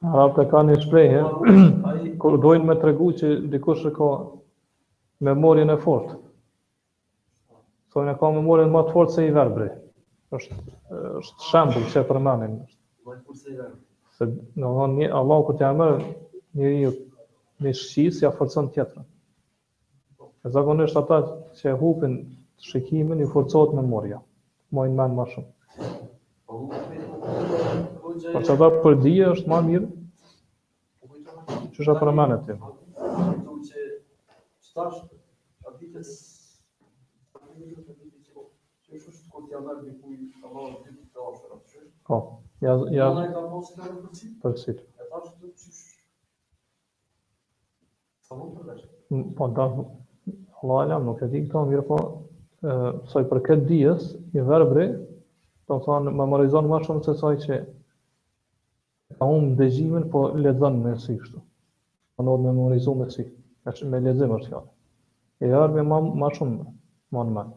Arabët e kanë një shprehje, kur dojnë me tregu që dikush e ka memorien e fortë. Thonë e ka memorien ma të fortë se i verbri. Është është shembull që e përmendin. Se, në thonjëza, Allahu kur ta merr një një shqisë ia forcon tjetrën. Zakonisht ata që e hupin shikimin ju forcohet memoria, majnë mend ma shumë. Porse ata për dije është ma mirë, që është për menet të të Tash, aty të të Po, ja, ja, për cilë. Po da, Allahu alem, nuk e di këto, mirëpo, sa i përket dijes, i verbri, do të thotë, memorizon ma shumë sesa ai që ka humb dëgjimin, po lexon me sy kështu. Po nëse do me memorizu me sy, është me lexim është fjala. I verbri ma, ma shumë, man në mend.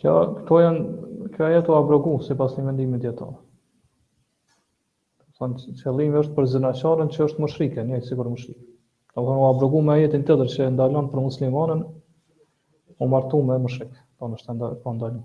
Kjo, këto janë, kjo ajet u abrogu, sipas një mendimi dijetarët. Thonë, qëllimi është për zinaqarën që është mushrike, një si për mushrike. Të thonë, u abrogu me ajetin tjetër që e ndalon për muslimanen me u martu me mushrik. Thonë, është e po ndalon.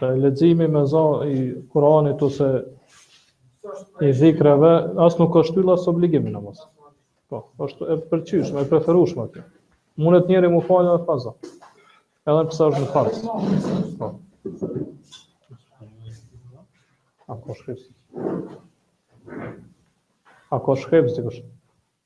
Dhe leximi me za i Kur'anit ose i dhikreve, as nuk është shtyllë as obligim në namaz. Po, është e pëlqyshme, e preferushme kjo. Mundet njeri m'u falë edhe pa za. Edhe nëse është në farz. Po. A ka shkrips? A ka shkrips të kështë?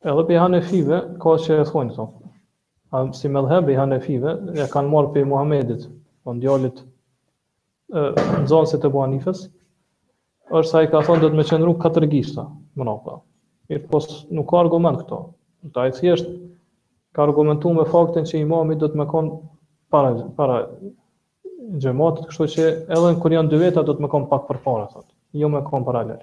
Edhe prej hanefive, ka që e thonë këto. A si medhheb i hanefive, e kanë marrë prej Muhammedit, prej po njanit, nxanësit të Ebu Hanifes, se ai ka thonë duhet me qëndru katër gishta, ma mrapa. Mirëpo nuk ka argument këto. Ai thjesht, ka argumentu me faktin që imami duhet me konë para, para xhematit, kështu që edhe kur janë dy veta, duhet me konë pak përpara, thotë, jo me konë paralel.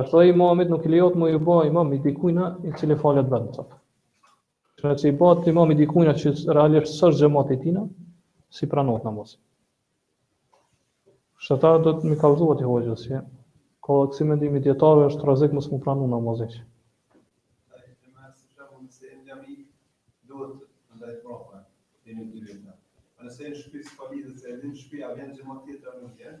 Pastaj imamit nuk i lejohet me iu ba imam i dikujna i cili falet vetëm në saf. Që nëse i bahet imam i dikujna që realisht s'është xhemat i tina, s'i pranohet namazi. Kështu duhet me i kallëzu atij hoxhës, se ka kësi mendimi dijetarëve është rrezik mos m'u pranu namazi që. Nëse në shpi s'ka lidhje, se edhe në shpi a vjen xhemat tjetër nuk vjen,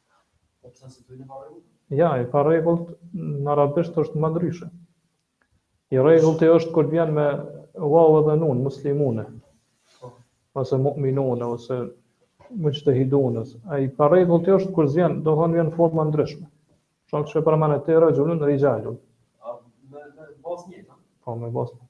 Ja, i parregullt në arabisht është ma ndryshe. I rregullti është kur vjen me waw dhe nun, muslimune. Po. Ose mu'minune ose mujtahidune. A i parregullti është kur vjen, do thonë vjen forma ndryshme. Shumë që përmendët raxhulun dhe rixhalun. Me bas një, Po, me bas një.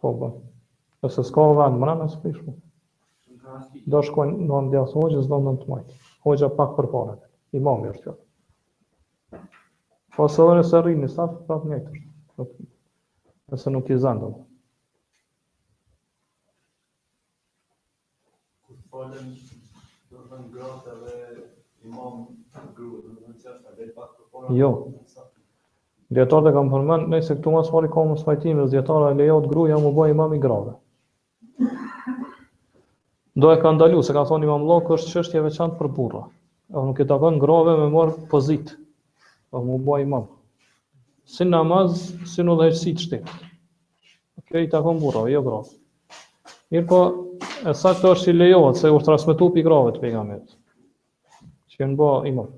Po, po. Nëse s'ka vend mbrenda, s'ke shku. Do shkojnë në t'djathtë hoxhës, do në të majtë. Hoxha pak përpara, imami është kjo. Po edhe nëse rrinë saf, prapë njëjtë është. Nëse nuk i zan. Kur falen do të thënë gratë edhe imam grua, do të thënë që është edhe pak përpara. Jo. Dijetarët e kanë përmend, nëse këtu mos fali ka mospajtime, do dijetarë e lejojnë gruaja m'u ba imam i grave. Do e kanë ndalu, se kanë thonë imamllëk është çështje e veçantë për burra. Edhe nuk i takon grave me marr pozitë. Po m'u ba imam. Si namaz, si n'udhëheqësi të shtetit. Kjo i takon burrave, jo grave. Mirëpo, e sakta është i lejohet, se u transmetu prej grave të Pejgamberit, që janë bo imam.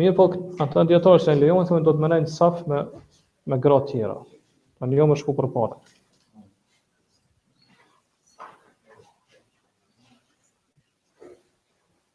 Mirëpo, ata dijetarë që e lejojnë, thonë, duhet me nejt n'saf me, me gra tjera. Në një jo me shku përpara.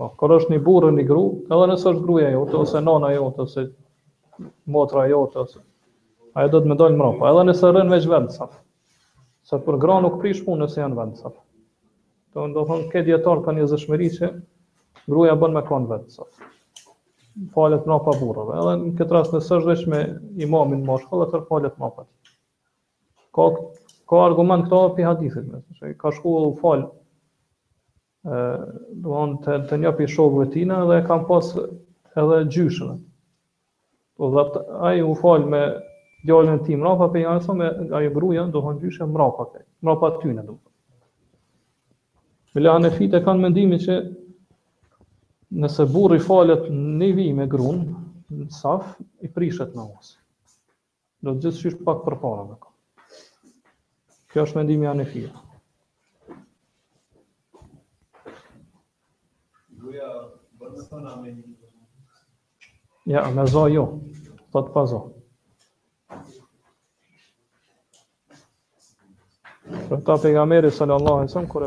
Po, kur është një burrë një gru, edhe nëse është gruaja jote ose nana jote ose motra jote ose ajo duhet me dalë mbrapa, edhe nëse rrin veç vet saf. Se për gra nuk prish punë nëse janë vet saf. Do të thonë te dijetarët ka njëzëshmëri që gruaja bën me kon vet saf. Falet mbrapa burrave. Edhe në këtë rast nëse është veç me imamin mashkull, ajo falet mbrapa. Ka ka argument këtu pi hadithit, ka shkuar u fal do të thonë te njo pi shokëve tina dhe e ka pas edhe gjyshen. Po dhe ai u fal me djalin e tij mbrapa pe janë sa me ajo gruaja dothan gjyshja mbrapa pe mbrapa tyne domethanë hanefitë kanë mendimin që nëse burri falet në vi me gruan në saf i prishet namaz Duhet gjithqysh pak përpara me kon. Kjo është mendimi i hanefive. Gruaja bën me thonë me një. Ja, me zo jo. Thotë pa zo. Për ta pejgamberi sallallahu alaihi wasallam kur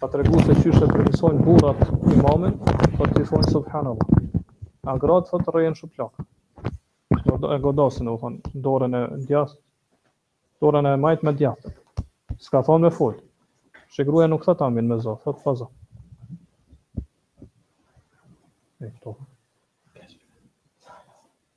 ka tregu se qysh e përmisojnë burrat imamin, për të thon subhanallahu. A grat thot të rrehin shuplaka. E godasin, do thon dorën e djathtë, dorën e majtë me të djathtën. S'ka thon me fol. Se gruaja nuk thot amin me zo, thot pa zo. E këto.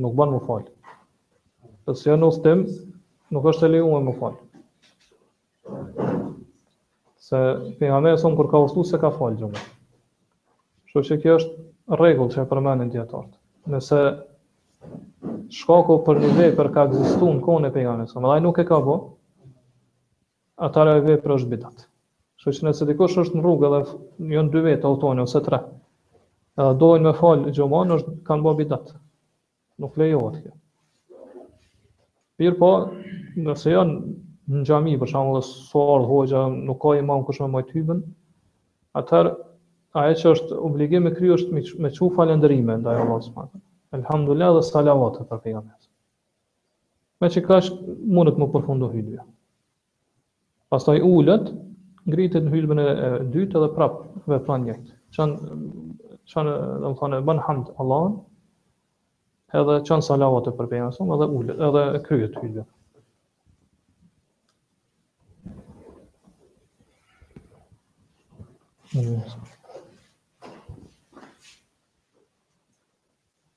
Nuk ban me fal. Se në udhtim nuk është e lejume me fal. Se pejgamberi kur ka udhtu s'e ka fal xhumanë. Kështu që kjo është rregull që e përmendin dietarët. Nëse shkaku për një vepër ka ekzistuar në kohën e pejgamberit, dhe ai nuk e ka bo. Atëherë ajo vepër është bidat. Kështu që nëse dikush është në rrugë dhe janë dy vetë udhtojnë ose tre, edhe dojnë me fal xhuman, është kanë bo bidat. Nuk lejohet kjo. Mirëpo, nëse janë në xhami, për shembull, s'o hoxha nuk ka imam kush me majt hytben, atëherë ajo që është obligim e kryer është me çu falënderime ndaj Allahut subhanuhu. Elhamdulillah dhe salavat për pejgamberin. Me qikaq mundet me u përfundu hytbja. Pastaj ulet, ngritet në hytben e dytë dhe prap vepron njëjtë. Çon çon do të thonë ban hamd Allahun. Edhe çon salavate për pejgamberin edhe ulet, edhe kryhet hytbja. Yes.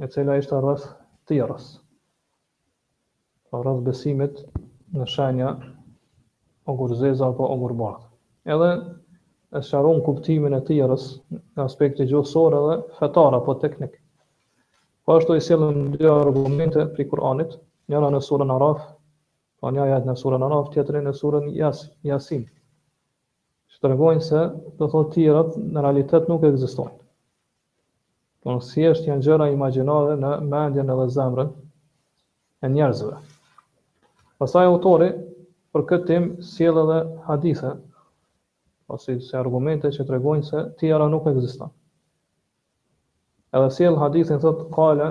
e cila ishte rreth tijeres, pra rreth besimit në shenja ogurzeza apo ogurbardha. Edhe e sqaruam kuptimin e tijeres në aspektin gjuhësor edhe fetar apo teknik. Po ashtu i sjellëm dy argumente prej Kur'anit, njëra në surën Araf, pra një ajet në surën Araf, tjetrin në surën Jas, Yasin. Që tregojnë se do thotë tijeret në realitet nuk ekzistojnë. Domethënë thjesht janë gjëra imagjinare në mendjen edhe zemrën e njerëzve. Pastaj autori për këtë temë sjell edhe hadithe, ose si argumente që tregojnë se tijera nuk ekziston. Edhe sjell hadithin thotë kale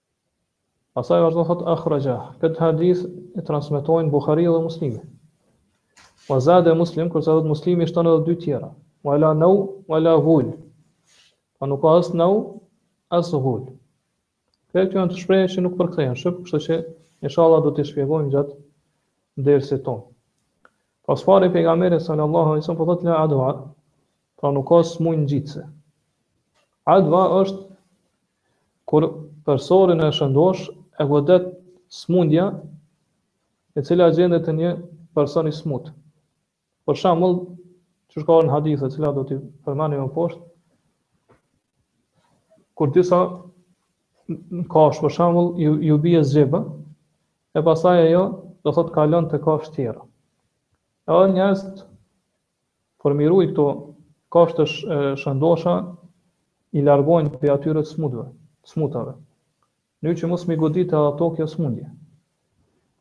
Pastaj vazhdon thotë ahrajah, këtë hadith e transmetojnë Buhariu dhe Muslimi. Wa zade Muslim, kurse thotë Muslimi shton edhe dy tjera. Wa la nau wa la ghul. Po nuk ka as nau as ghul. Këto janë shprehje që nuk përkthehen shqip, kështu që inshallah do t'i shpjegojmë gjatë dersit tonë. Po së pari pejgamberi sallallahu alaihi wasallam po thotë la adwa, Pra nuk ka smujë ngjitëse. Adva është kur personin e shëndosh e godet smundja e cila gjendet te një person i smut. Për shembull, siç ka në hadith e cila do t'i përmendim më poshtë, kur disa kafshë, për shembull, iu, iu bie zgjeba, e pastaj ajo, do thot kalon te kafshët tjera. Edhe njerëz Formiroi këto kafshët e shëndosha i largojnë prej atyre të smutëve, të smutave. Në mënyrë që mos me i godit edhe ato kjo smundje.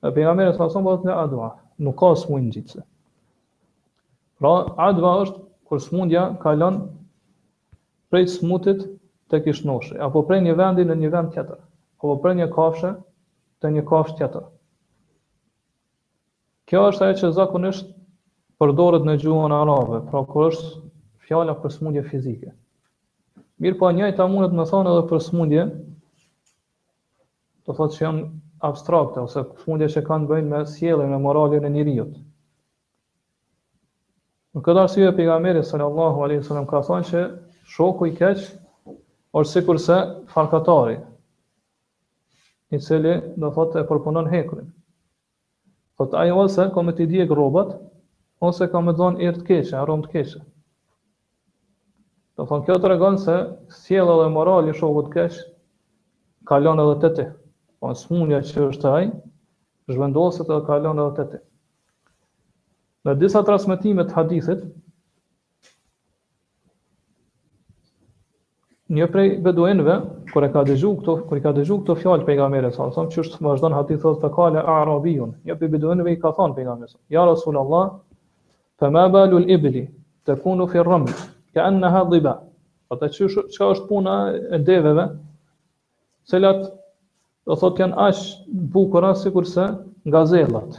Pejgamberi sa thonë, la adva, nuk ka smundje ngjitëse. Pra, adva është kur smundja kalon prej smutit tek i shnoshi, apo prej një vendi në një vend tjetër, apo prej një kafshe te një kafshë tjetër. Kjo është ajo që zakonisht përdoret në gjuhën arabe, pra kur është fjala për smundje fizike. Mirëpo e njëjta mundet me u thonë edhe për smundje, do thotë që janë abstrakte, ose smundje që kanë të bëjnë me sjelljen, me moralin e njeriut. Në këtë arsye, pejgamberi sallallahu alaihi wasallam ka thonë që shoku i keq është sikurse farkatari, i cili do thotë e përpunon hekurin. Thotë ai ose ka me t'i djeg rrobat, ose ka me dhënë erë të keqe, aromë të keqe. Do thonë kjo tregon se sjellja dhe morali i shokut të keq kalon edhe te ti. Pra smundja që është te ai, zhvendoset edhe kalon edhe te ti. Në disa transmetime të hadithit, Një prej beduinëve, kur e ka dëgju këto, kur i ka dëgju këto fjalë të pejgamberit sa sa, që është vazhdon hadithi thotë fe kale arabiun. Një prej beduinëve i ka thënë pejgamberit, ja Rasulullah, fa ma balul ibli takunu fi ar-raml ka annaha dhiba. Ata që çka është puna e deveve, të cilat do thotë janë aq të bukura sikurse gazelat.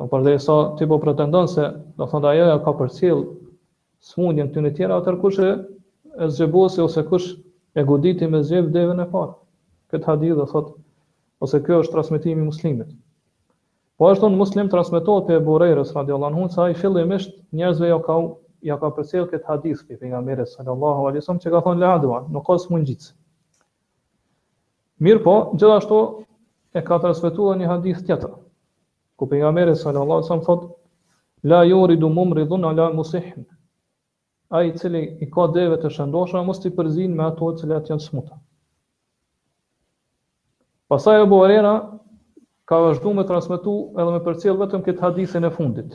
Po përderisa ti po pretendon se do thonë ajo ja ka përcjell smundjen këtyre të tjerave, atëherë kush e e zgjebosi ose kush e goditi me zgjebë deven e parë. Këtë hadith do thotë ose ky është transmetimi i Muslimit. Po ashtu në Muslim transmetohet prej Ebu Hurejrës radiallahu anhu se ai fillimisht njerëzve ja ka ja ka përcjell këtë hadith prej pejgamberit sallallahu alaihi wasallam që ka thonë la adwa, nuk ka smundje ngjitëse. Mirëpo, gjithashtu e ka transmetuar një hadith tjetër, ku pejgamberi sallallahu alaihi wasallam thotë: La yuridu mumridun ala musihhin. Ai i cili i ka devet e shëndosha mos t'i përzinë me ato të cilat janë të smuta. Pastaj Abu Huraira ka vazhdu me transmetu edhe me përcjell vetëm këtë hadithin e fundit.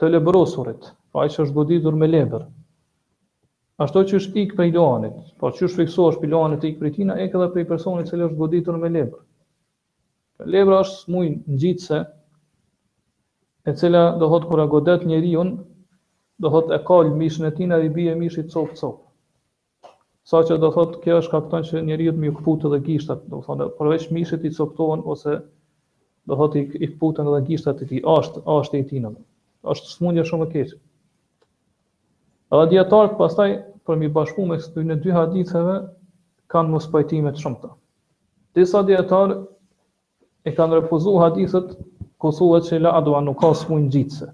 Të lebrosurit, pra ai që është goditur me lebër. Ashtu qysh ik prej luanit, pra qysh frikësohesh prej luanit e ik prej tij, na ik edhe prej personit i cili është goditur me lebër. Lebra është smuj ngjitëse, e cila do thot kur e godet njeriun, do thot e kalb mishin e tij dhe i bie mishi cop cop. Sa që do thotë kjo shkakton që njeriut me iu kput edhe gishtat, do thotë përveç mishit i coptohen ose do thotë i, i kputen edhe gishtat e tij, eshtë, eshtnat e tij domethënë. Është smundje shumë e keqë. Edhe dijetarët pastaj, për me bashku mes këtyne dy haditheve, kanë mospajtime të shumta. Disa dijetarë i kanë refuzu hadithet, ku thuhet që la adua nuk ka smundje ngjitëse.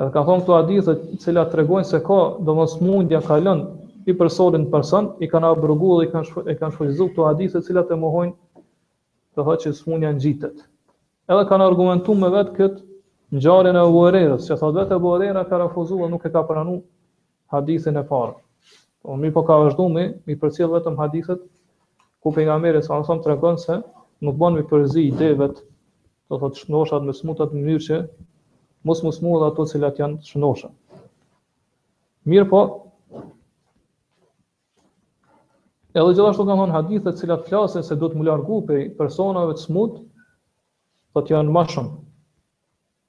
Edhe kanë thonë këto hadithe të cilat tregojnë se ka, domethënë smundja kalon pi personi në person, i kanë abrogu dhe i kanë shf, kanë shfuqizu këto hadithe të cilat e mohojnë të thotë që smundja ngjitet. Edhe kanë argumentu me vetë këtë ngjarjen e Ebu Hurejrës, që thotë vetë Ebu Hurejra ka refuzu dhe nuk e ka pranu hadithin e parë. Po, mirëpo ka vazhdu me, mi përcjell vetëm hadithet, ku pejgamberi alejhi selam tregon se nuk bon me i përzi devet do të thotë shnoshat me smutat në mënyrë që mos me u smu dhe ato të cilat janë shnosha. Mirëpo, edhe gjithashtu kanë thonë hadithet cilat flasin se duhet me u largu prej personave të smut, do të janë ma shumë.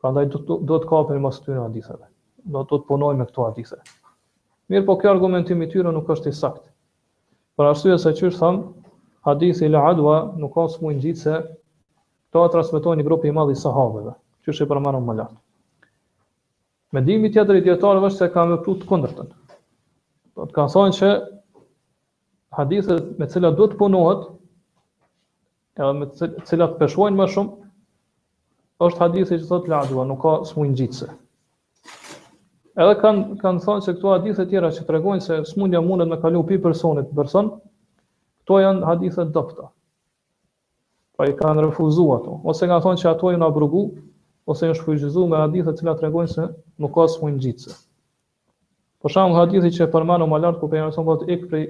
Prandaj do, do të kapemi mas këtyne haditheve. Do, do të punojmë me këto hadithe. Mirëpo, ky argumentim i tyre nuk është i sakt. Për arsye se qysh thamë, hadithi la adua nuk ka smuj ngjitëse Këtë e transmetojnë një grup i madh i sahabeve, qysh e përmendëm më lart. Mendimi tjetër i dijetarëve është se kanë vepruar të kundërtën. Do thotë kanë thënë se hadithet me të cilat duhet të punohet, edhe me të cilat peshojnë më shumë, është hadithi që thotë la adua, nuk ka smuj ngjitëse. Edhe kanë kanë thënë se këto hadithe të tjera që tregojnë se smundja mundet me kalu pi personit në person, këto janë hadithe të dobta. Pra i kanë refuzu ato. Ose kanë thonë që ato janë abrogu, ose janë shfuqizu me hadithe të cilat tregojnë se nuk ka smuj ngjitëse. Për shembull hadithi që e përmendëm më lart ku pejgamberi alejhi selam thotë ik prej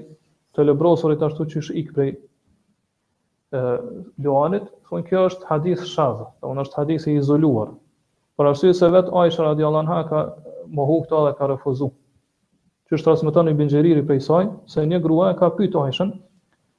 të lebrosurit ashtu qysh ik prej luanit, thonë ky është hadith shadh, domethonë është hadith i izoluar. Për arsye se vet Aisha radhiyallahu anha ka mohu këtë dhe ka refuzu. Qysh transmeton Ibn Xheriri prej saj, se një grua e ka pyet Aishën,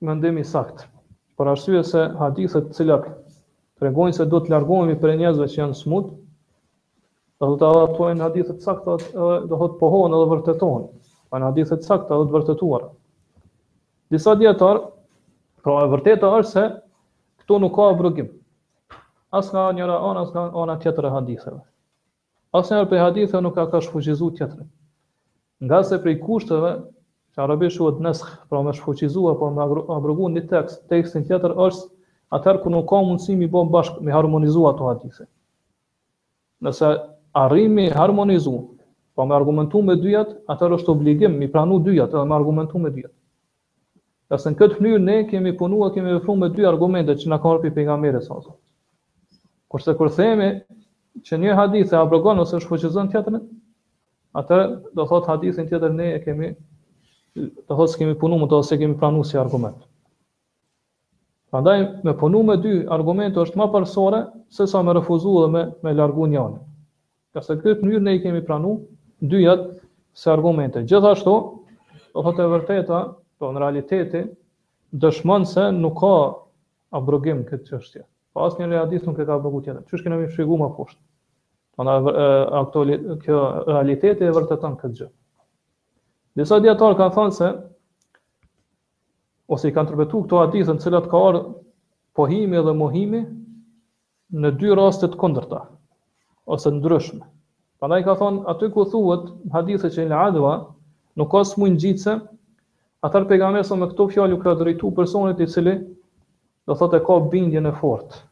mendim i saktë, për arsye se hadithet të cilat tregojnë se duhet të largohemi prej njerëzve që janë smut, do thotë janë hadithe të sakta edhe do thotë pohohen edhe vërtetohen. Janë hadithe të sakta edhe të vërtetuara. Disa dijetarë, pra e vërteta është se këtu nuk ka abrogim. As nga njëra anë, as nga ana tjetër e haditheve. Asnjëri prej haditheve nuk e ka shfuqizuar tjetrin. Ngase prej kushteve, që arabisht quhet neskh, pra me shfuqizu apo me abrogu një tekst, tekstin tjetër, është atëherë kur nuk ka mundësi mi bo bashkë, mi harmonizu ato hadithe. Nëse arrim mi harmonizu, pra me argumentu me dyjat, atëherë është obligim mi pranu dyjat edhe me argumentu me dyjat. Ngase në këtë mënyrë ne kemi punuar, kemi vepruar me dy argumente që na ka ardh prej pejgamberit sa sa. Kurse kur themi që një hadith e abrogon ose shfuqizon tjetrin, atëherë do thot hadithin tjetër ne s'e kemi do thot s'kemi punuar me to ose s'e kemi pranuar si argument. Prandaj me punu me dy argumente është më parësore se sa me refuzu dhe me me largu njërin. Ngase në këtë mënyrë ne i kemi pranu dyjat si argumente. Gjithashtu, do thotë e vërteta, pra realiteti, dëshmon se nuk ka abrogim në këtë çështje. Po asnjëri hadith nuk e ka abrogu tjetrin. Qysh kemi shpjeguar më poshtë. Ana ato kjo realiteti e vërteton këtë gjë. Disa dijetarë kanë thënë se ose i kanë interpretu këto hadithe në të cilat ka ardhur pohimi dhe mohimi në dy raste të kundërta ose të ndryshme. Prandaj kanë thonë aty ku thuhet në hadithe që la adwa nuk ka smundje ngjitëse, atëherë pejgamberi sa me këto fjalë iu ka drejtuar personit i cili do thotë e ka bindjen e fortë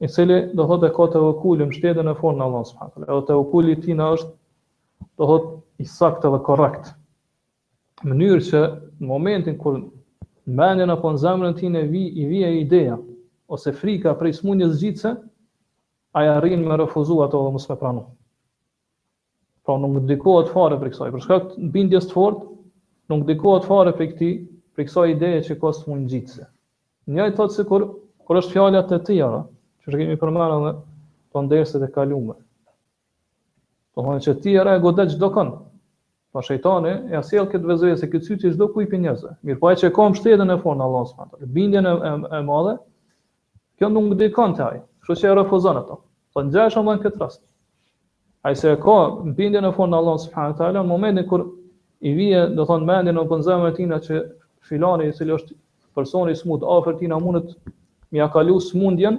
i cili do thotë e ka tevekulin, mbështetjen e fortë në Allah subhanahu wa taala. Edhe tevekuli i tina është do thotë i saktë dhe korrekt. mënyrë që në momentin kur në mendjen apo në zemrën e tina i vi, i vije ideja, ose frika prej smundjes ngjitëse, ai arrin me refuzu ato dhe mos me pranu. Pra nuk ndikohet fare prej kësaj, për shkak të bindjes të fortë, nuk ndikohet fare prej këtij, prej kësaj ideje që ka smundje ngjitëse. Njëjtë sikur, kur është fjala te tijara, që e kemi përmend edhe te derset e kalume, Do thonë që tijara e godet çdo kënd. Po shejtani ia sjell këtë vesvese, këtë cytje çdo kujt prej njerëzve. Mirëpo ai që ka mbështetjen e fortë në Allahun subhanahu teala, bindjen e, e, e madhe, kjo nuk ndikon te ai. Kështu që e refuzon ato. Po ngjashëm edhe në këtë rast. Ai që e ka bindjen e fortë në Allahun subhanahu teala, në momentin kur i vije, do thotë në mendjen apo zemrën e tij që filani i cili është personi i smut afër tina mundet me ia kalu smundjen,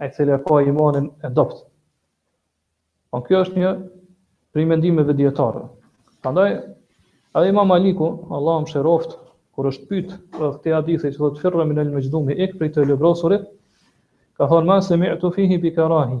Ai i cili e ka imanin e dobët. Po kjo është një prej mendimeve të dijetarëve. Prandaj edhe Imam Maliku, Allahu e mëshiroft, kur është pyet për këtë hadith që thotë firra min al-majdhumi ik prej të lebrosurit, ka thonë ma sami'tu fihi bi karahi.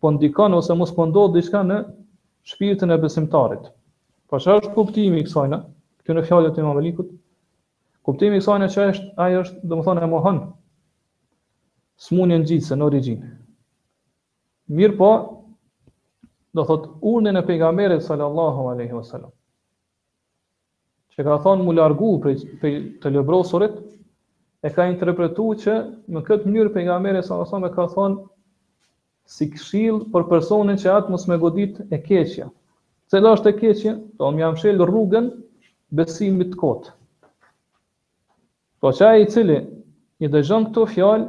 po ndikon ose mos po ndodh diçka në shpirtin e besimtarit. Po çfarë është kuptimi i kësajna këtu në fjalët e Imam Malikut? Kuptimi i kësajna që është ai është domethënë e mohon smundjen ngjitëse në origjinë. Mirëpo, do thot urdhnin e pejgamberit sallallahu alaihi wasallam. që ka thonë mu largu prej të lebrosurit, e ka interpretu që në këtë mënyrë pejgamberi sallallahu alaihi wasallam e ka thonë si këshill për personin që atë mos me godit e keqja. Cila është e keqja? Do me ja mshel rrugën besimit të kotë. Po qaj i cili i dëgjon këto fjalë,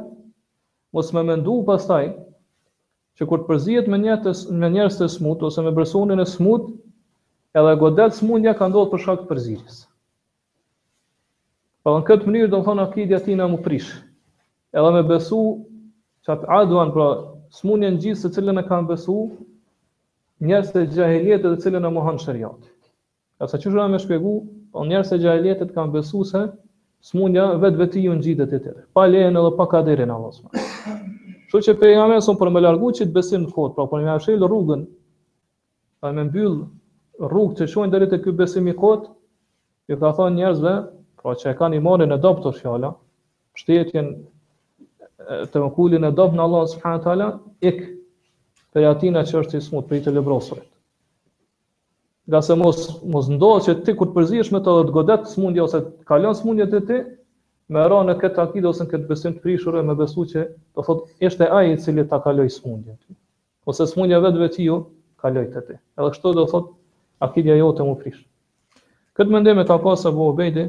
mos me mendu pastaj që kur të përzihet me njerë të me njerëz të smut ose me personin e smut, edhe e godet smundja ka ndodhur për shkak të përzierjes. Po në këtë mënyrë domethonë akidja tina mu prish. Edhe me besu qat aduan, pra smundjen ngjitëse cilën e kanë besu, njerëzt e xhahilijetit e cilën e mohon sheriati. E sa qysh me shpjegu, po njerëzt e xhahiletit kanë besu se smundja vetvetiu ju ngjitet atyre, pa lejen edhe pa kaderin e Allahut subhanahu wa taala. Kështu që pejgamberi son për me largu qit besim të kotë, pra për me mshel rrugën, për me mbyll rrugët që çojnë deri te ky besim i kotë, ju ka thonë njerëzve, pra që e kanë imanin e dobët bie fjala, mbështetjen, tevekulin e dobët në Allah subhanahu wa taala, ik prej atina që është i smut, prej të lebrosurit. Ngase mos, mos ndodhë që ti kur të përzihesh me të dhe të godet smundja ose të kalon smundja te ti, me ra në këtë akide ose në këtë besim të prishur e me besu që do thot ishte ai i cili ta kaloi smundjen ty. Ose smundja vetvetiu kaloi te ti. Edhe kështu do thot akidja jote mu prish. Këtë mendim e ka pas Abu Ubejdi,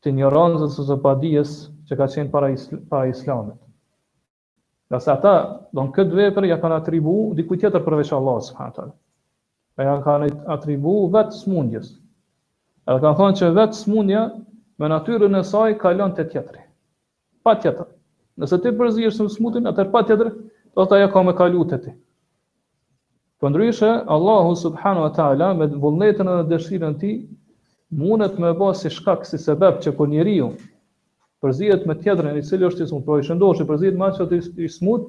të injorancës ose të padijes që ka qenë para para Islamit. Ngase ata, domethonë këtë vepër, ja kanë atribu dikujt tjetër përveç Allahut subhanahu wa taala. E ja kanë atribu vetë smundjes. Edhe kanë thonë që vetë smundja me natyrën e saj kalon te tjetri. Patjetër. Nëse ti përzihesh me të smutin, atëherë patjetër do të ajo ka me kalu te ti. Përndryshe, Allahu subhanu wa ta'ala me vullnetin dhe dëshirën e tij, mundet me ba si shkak, si sebeb që kur njeriu përzihet me tjetrin i cili është i smutë, pra i shëndoshi, përzihet me atë që është i smutë,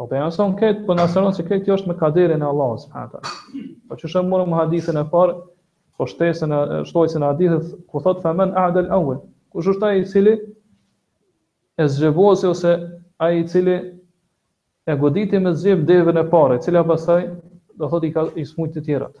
Po pejgamberi salallahu alejhi ve selem këtë po na sqaron se kjo është me kaderin e Allahut subhanahu taala. Po siç e morëm hadithin e parë, po shtesën e shtojcën e hadithit ku thot femen a'dal awwal. Kush është ai i cili e zgjevosi ose ai i cili e goditi me zgjebe devën e parë, e cila pastaj do thotë i ka i smujt të tjerat.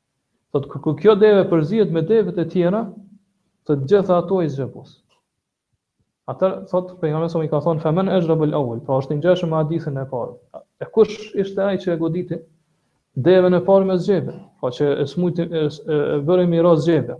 Thotë kur kur kjo deve përzihet me devet e tjera, të gjitha ato i zgjebos. Atëherë thot pejgamberi salallahu alejhi ve selem i ka thon femen ajrab al awwal, pra është i ngjashëm me hadithin e parë. E kush ishte ai që e goditi devën e parë me zgjebe, pra që e smujti e, e, e bëri me zgjebe.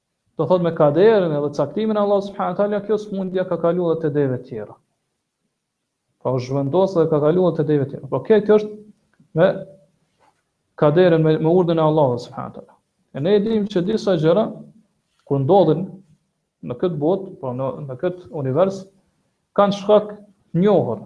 Do thot me kaderin edhe caktimin e Allahut subhanahu teala kjo smundja ka kalu edhe te devet tjera. Pra u zhvendos dhe ka kalu edhe te devet tjera. Pra kjo kjo është me kaderin me, me urdhrin e Allahut subhanahu teala. E ne e dimë që disa gjëra kur ndodhin në këtë botë, pra në në këtë univers kanë shkak të njohur.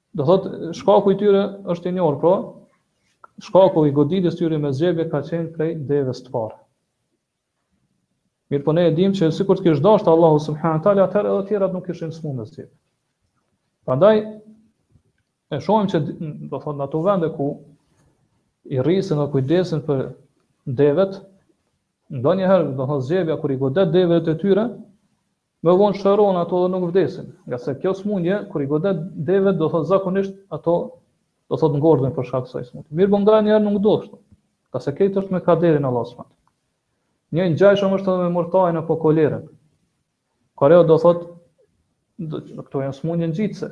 Do thotë, shkaku i tyre është i njohur, pra, shkaku i goditjes tyre me zgjebje ka qenë prej devës të parë. Mirë po ne e dimë që sikur të kish dashtë Allahu subhanahu taala atëherë edhe tjerat nuk ishin smu me zgjebje. Prandaj e shohim që do thotë në ato vende ku i rrisin dhe kujdesen për devet, ndonjëherë do thotë zgjebja kur i godet devet e tyre, Më vonë shërohen ato dhe nuk vdesin, ngase kjo sëmundje kur i godet devet do thotë zakonisht ato do thotë ngordhin për shkak të kësaj sëmundje. Mirëpo nganjëherë nuk ndodh kështu. Ngase kjo është me kaderin e Allahut subhanahu. Ngjashëm është edhe me mortajën apo kolerën. Kurse do thotë këto janë sëmundje ngjitëse.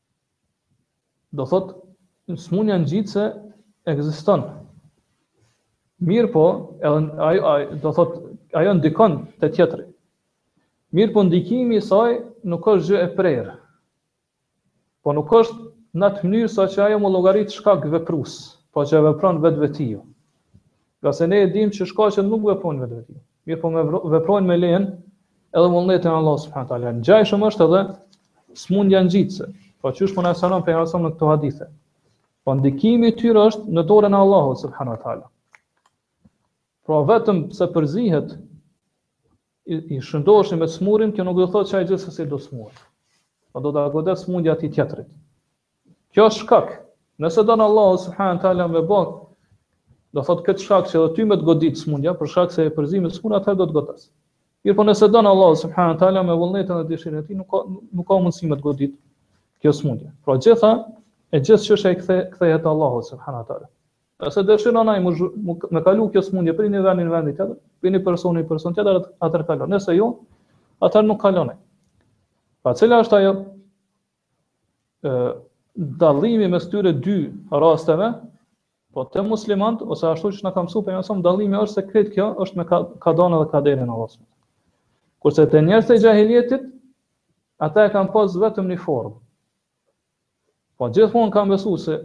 Do thotë, sëmundja ngjitëse ekziston. Mirëpo, edhe ajo, ajo, do thotë, ajo ndikon te tjetri. Mirëpo ndikimi i saj nuk është gjë e prerë. Po nuk është në atë mënyrë sa që ajo me u llogarit shkak veprues, po që e vepron vetvetiu. Ngase ne e dim që shkaqet nuk veprojnë vetvetiu. Mirëpo veprojnë me lejen edhe vullnetin e Allahut subhanahu taala. Ngjashëm është edhe smundja ngjitëse. Po çysh po na sqaron pejgamberi alejhi selam në këto hadithe. Po ndikimi i tyre është në dorën e Allahut subhanahu taala. Pra vetëm se përzihet i, i shëndoshi me t'smurin, kjo nuk do të thotë se ai gjithsesi do smuret. Po do ta godet smundja e tjetrit. Kjo është shkak. Nëse don Allahu subhanahu teala me bë, do thot këtë shkak që do ty me të godit smundja, për shkak se je përzi me smundje atëherë do të godas. Mirëpo nëse don Allahu subhanahu teala me vullnetin dhe dëshirën e tij nuk ka nuk ka mundësi me të godit kjo smundja. Pra gjitha e gjithë çështja e kthe kthehet te Allahu subhanahu teala. Nëse dëshiron ai me kalu kjo smundje prej një vendi në vendin tjetër, prej një personi në person tjetër atëherë kalon. Nëse jo, atëherë nuk kalon. Pra cila është ajo dallimi mes tyre dy rasteve, po te muslimant ose ashtu siç na ka mësuar pejgamberi salallahu alejhi ve selem dallimi është se këtë kjo është me kadanë edhe kaderin e Allahut. Kurse te njerëzit e jahilietit ata e kanë pas vetëm një formë. Po gjithmonë kanë besuar se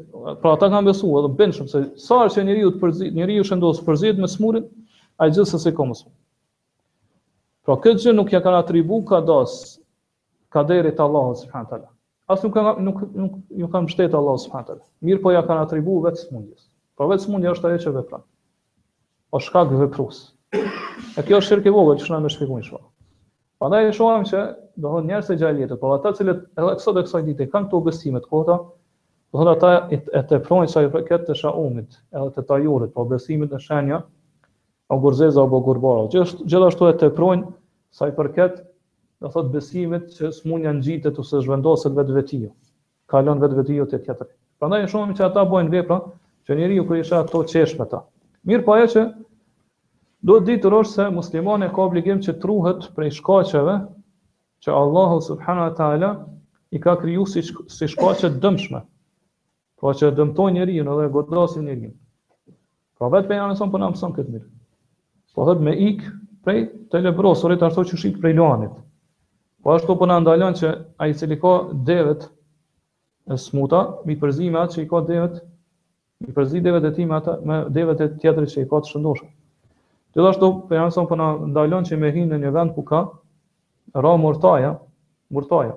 pra ata kanë besuar edhe bindshëm se sa është që njeriu të përzihet, njeriu i shëndosh përzihet me të smurin, ai gjithsesi ka me u smu. Pra këtë gjë nuk ja kanë atribu kadas kaderit të Allahut subhanahu wa taala. As nuk kanë nuk nuk ju kanë mbështetë Allahu subhanahu taala. Mirëpo ja kanë atribuar vetë smundjes. Pra vetë smundja është ajo që vepron. Osht shkak veprues. E kjo është shirk i vogël, siç do ta shpjegojmë inshallah. Prandaj e shohim që do të thotë njerëzit e xhahilietit, po ata që edhe sot e kësaj dite kanë këto besime të kota, do të thotë ata e teprojnë sa i përket teshaumit, edhe tetajurit, po besimit në shenja ogurzeza apo ogurbardha. Gjithashtu e teprojnë sa i përket Do thotë besimit që smunja ngjitet ose zhvendoset vetvetiu, kalon vetvetiu te tjetri. Prandaj e shohim që ata bëjnë vepra që njeriu kur i sheh ato qesh me ta. Mirëpo ajo që duhet ditur është se muslimani ka obligim që të ruhet prej shkaqeve që Allahu subhanahu wa taala i ka kriju si, si shkaqe të dëmshme. Pra që e dëmtojnë njeriun edhe e godasin njeriun. Pra vetë pejgamberi sa po na mëson këtë mënyrë. Po thot me ik prej të lebrosurit, ashtu qysh ik prej luanit. Po ashtu po na ndalon që ai i cili ka devet e smuta, mi përzi me atë që i ka devet, mi përzi devet e tij me ata me devet e tjetrit që i ka të shëndosha. Gjithashtu pejgamberi sa po na ndalon që me hinë në një vend ku ka ra mortaja, mortaja.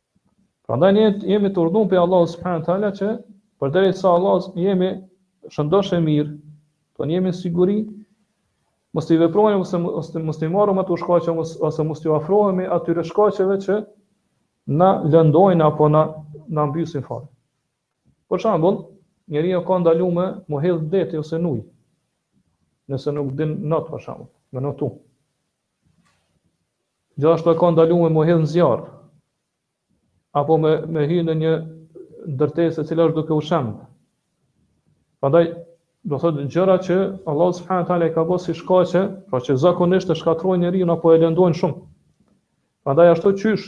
Prandaj ne jemi të urdhëruar prej Allahut subhanahu teala që përderisa jemi shëndosh e mirë, po ne jemi në siguri, mos t'i veprojmë ose mos të mos i marrim ato shkaqe ose mos t'u afrohemi atyre shkaqeve që na lëndojnë apo na na mbysin fare. Për shembull, njeriu e ka t'ndalume mu hedh n'det ose në ujë. Nëse nuk din not për shembull, me notu. Gjithashtu e ka t'ndalume m'u hidh në zjarr apo me me hy në një ndërtesë e cila është duke u shemb. Prandaj do thot gjëra që Allahu subhanahu teala i ka bërë si shkaqe, pra që zakonisht e shkatërrojnë njeriun apo e lëndojnë shumë. Prandaj ashtu qysh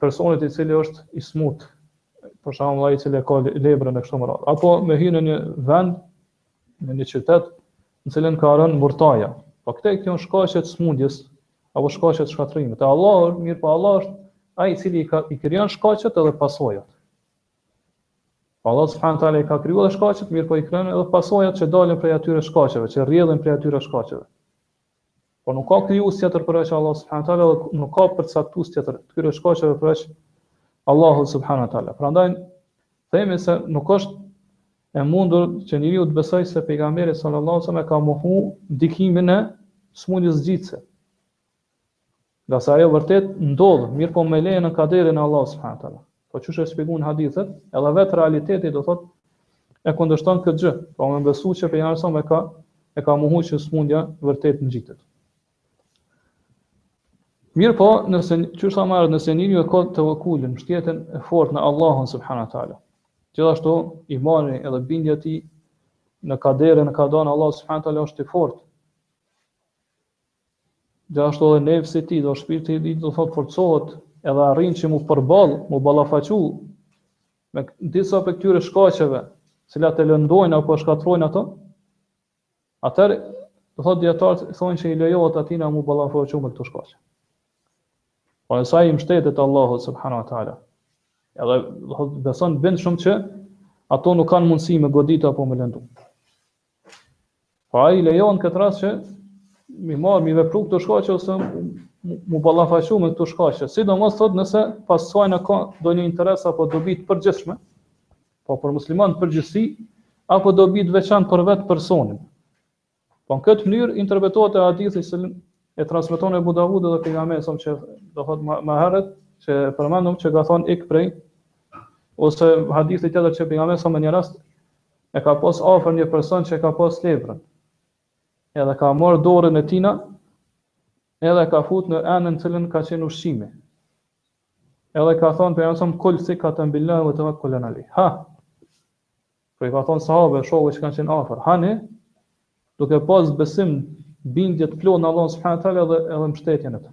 personit i cili është i smut, për shembull ai i cili ka lebrën e kështu me radhë, apo me hyrë në një vend, në një qytet, në të cilin ka rënë murtaja. Po këto janë shkaqe të smundjes apo shkaqe të shkatërrimit. Te Allahu, mirëpo Allahu është ai i cili i ka i krijon shkaqet edhe pasojat. Po Allahu subhanahu taala i ka krijuar edhe shkaqet, mirëpo i krijon edhe pasojat që dalin prej atyre shkaqeve, që rrjedhin prej atyre shkaqeve. Po nuk ka krijues tjetër përveç Allah subhanahu wa taala dhe nuk ka përcaktues tjetër këtyre shkaqeve përveç Allahu subhanahu wa taala. Prandaj themi se nuk është e mundur që njeriu të besoj se pejgamberi sallallahu alajhi wasallam ka mohu ndikimin e smundjes ngjitëse. Ngase ajo vërtet ndodh, mirëpo me lejen e kaderin e Allahut subhanahu teala. Po qysh e shpjeguan hadithet, edhe vetë realiteti do thotë e kundërshton këtë gjë. Po me besu që pejgamberi s.a.v.s. e ka mohu që smundja vërtet ngjitet. Mirëpo, nëse qysh ta marrë, nëse njëri e ka tevekkulin, mbështetjen e fort në Allahun subhanahu teala. Gjithashtu imani edhe bindja e tij në kaderin e kadanë e Allahu subhanahu teala është i fortë. Gjithashtu edhe nefsi i tij, do shpirti i tij, do thotë forcohet edhe arrin që mu përball, mu ballafaqu me disa prej këtyre shkaqeve, cilat e lëndojnë apo shkatrojnë ato, atër, do thotë dijetarët, thonë që i lejohet atina mu ballafaqu me këto shkaqe. Po nëse i mështetet Allahu subhanahu wa taala. Edhe do thotë beson bindshëm që ato nuk kanë mundësi me godit apo me lëndu. Po i lejohet këtë rast që mi marr mi vepru këto shkaqe ose mu ballafaqu me këto shkaqe. Sidomos thot nëse pas sajna ka ndonjë interes apo dobi të përgjithshme, po për musliman përgjithësi apo dobi të veçantë për vetë personin. Po në këtë mënyrë interpretohet edhe hadithi që e transmeton Ebu Davudi dhe pejgamberi s.a.v.s. do thot më herët që përmendëm që ka thon ik prej ose hadithi tjetër që pejgamberi s.a.v.s. në një rast E ka pas afër një person që e ka pas lebrën, edhe ka marrë dorën e tina, edhe e ka fut në enën cilën ka qenë ushqimi. Edhe ka thonë pejgamberi s.a.v.s., kul thikaten bil-lah ve tevekkulen alejhi. Ha! Pra i ka thonë sahabëve, shokëve që kanë qenë afër. Hani, duke pas besim, bindje t'plotë në Allahun subhanahu teala edhe, edhe mështetjen në të.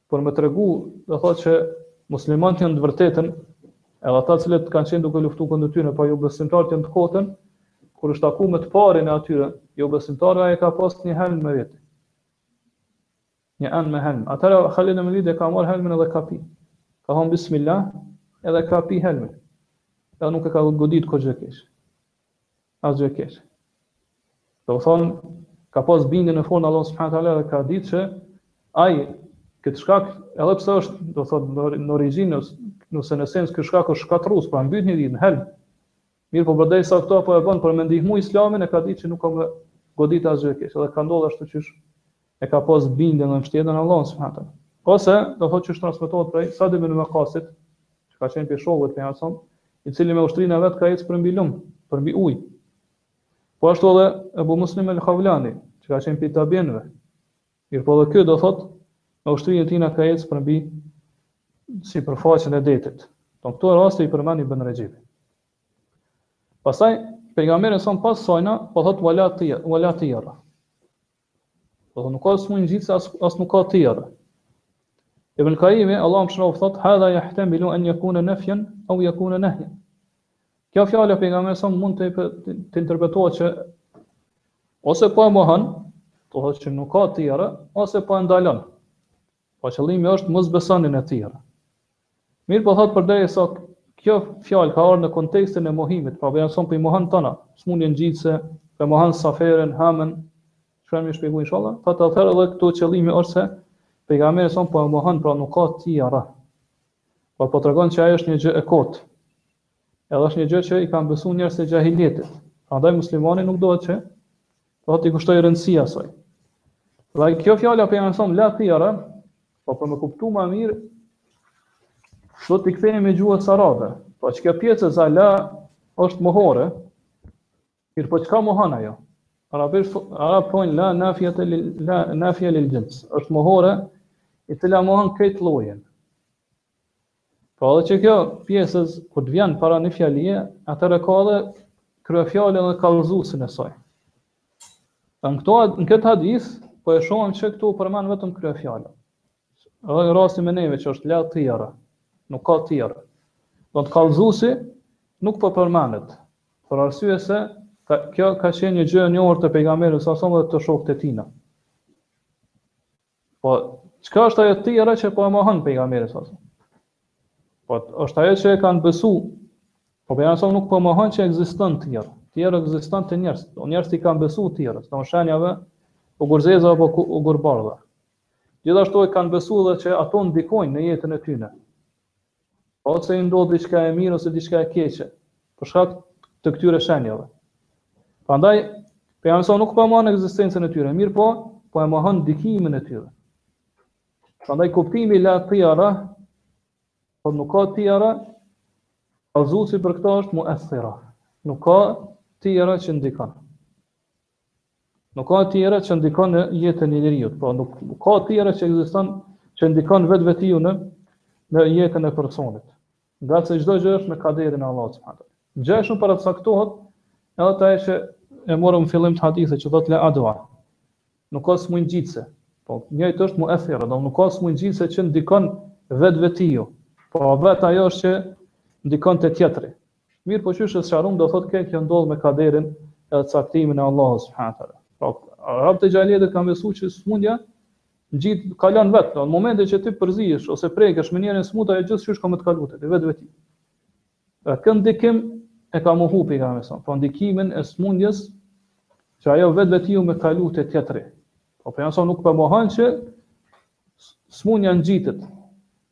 Për me tregu, do thotë që muslimanët janë në të vërtetën, edhe ata të cilët kanë qenë duke luftuar kundër tyre, po jobesimtarët janë në të kotën, kur është taku me të parin e atyre, jobesimtarëve ai ka pas një helm me vete. Një enë me helm. Atëra Khalid ibn Walid e ka marr helmin edhe e ka pi. Ka thon bismillah, edhe e ka pi helmin. Edhe nuk e ka godit kurgjë e keqe. Asgjë e keqe. Do thotë, ka pas bindjen e fortë në Allahun subhanahu teala dhe ka ditë që ai këtë shkak, edhe pse është, do thotë, në, në origjinë, nëse në esencë ky shkak është shkatërrues, pra e mbyt njerin helmi. Mirëpo përderisa këtë po e bën për me ndihmu islamin, e ka ditë që nuk ka me godit asgjë e keq, edhe ka ndodhur ashtu qysh e ka pas bindjen dhe mbështetjen e Allahut subhanahu teala. Ose do thotë që transmetohet prej Sa'd ibn Waqqasit, që ka qenë prej shokëve të pejgamberit, i cili me ushtrinë e vet ka ecë përmbi lum, përmbi ujë. Po ashtu edhe Abu Muslim al-Khawlani, që ka qenë prej tabienve. Po edhe ky do thotë me ushtrinë e tina ka ecë përmbi si për faqen e detit. Do këto raste i përmend Ibn Rexhebi. Pastaj pejgamberi son pas sajna, po thot wala tijera Do të nuk ka smuj ngjitëse, as nuk ka tijera. Ibn Kajimi, Allah mëshiroftë, thot, hadha jahtemilu en jakune nefjen, au jakune nehjen. Kjo fjala e pejgamberit mund të, të interpretohet që ose po e mohon, të thot që nuk ka tijera, ose po e ndalon. Po qëllimi është mos besoni në tijera. Mirëpo thotë përderisa kjo fjalë ka ardhur në kontekstin e mohimit, pra beson po i mohon tona, smundjen ngjitëse, po mohon saferin, hamën, që kemi me i shpjegu inshallah, thotë atëherë edhe këtu qëllimi është se pejgamberi son po e mohon pra nuk ka tijera. Por po tregon se ajo është një gjë e kotë. Edhe është një gjë që i kanë besuar njerëzit e xahiljetit. Prandaj muslimani nuk duhet që t'i kushtojë rëndësi asaj. Dhe kjo fjala për janë somë la tijera, po për me kuptu ma mirë, do t'i kthehemi gjuhës arabe. Po që kjo pjesëza la është mohore, mirëpo çka mohon ajo? Arabisht, arabët thonë la nafijetu, la nafije lil xhins. është mohore, e cila mohon krejt llojin. Pra edhe që kjo pjesëz kur të vjen para një fjalie, atëherë ka edhe kryefjalën dhe kallëzuesin e saj. Pra në, këto, në këtë hadith, po e shohim që këtu u përmend vetëm kryefjala. Edhe në rastin me neve që është la tijera, nuk ka tijera. Do të kallëzuesi nuk po përmendet, për arsye se ka, kjo ka qenë një gjë e njohur te pejgamberi sa sa dhe te shokët e tina. Po çka është ajo tijera që po e mohon pejgamberi sa? Po është ajo që e kanë besu. Po pejgamberi sa nuk po mohon që ekziston tijera. Tijera ekziston te njerëzit. Do njerëzit i kanë besu tijerës, të shenjave ogurzeza apo ogurbardha. Gjithashtu e kanë besu edhe që ato ndikojnë në jetën e tyre. Ose i ndodh diçka e mirë ose diçka e keqe, për shkak të këtyre shenjave. Prandaj, pejgamberi sa nuk po mohon ekzistencën e tyre, mirëpo po e mohon ndikimin e tyre. Prandaj kuptimi la tiara, po nuk ka tiara, kallëzuesi për këto është muesira. Nuk ka tiara që ndikon. Nuk ka tijera që ndikon në jetën e njeriut, pra nuk ka tijera që ekziston që ndikon vetvetiu në, në jetën e personit. Ngase çdo gjë është me kaderin e Allahut teala. Ngjashëm për atë saktohet, edhe te ajo që e morëm fillim të hadithit që thotë la adua. Nuk ka sëmundje ngjitëse. Po, njëjtë është muethire, dhe nuk ka sëmundje ngjitëse që ndikon vetvetiu. Po, vetë ajo është që ndikon te tjetri. Mirëpo qysh e sqarum do thotë që kjo ndodh me kaderin edhe caktimin e Allahut subhanahu teala. Pra, arabët e xhahilijetit kanë besuar që smundja ngjitet kalon vet, në momentin që ti përzihesh ose prekesh me njerin e smut ajo gjithçysh ka me të kalu te vetveti. Pra këtë ndikim e ka mohu pejgamberi sa, po ndikimin e smundjes që ajo vetvetiu me kaluar te tjetri. Po pejgamberi sa nuk po mohon që smundja ngjitet,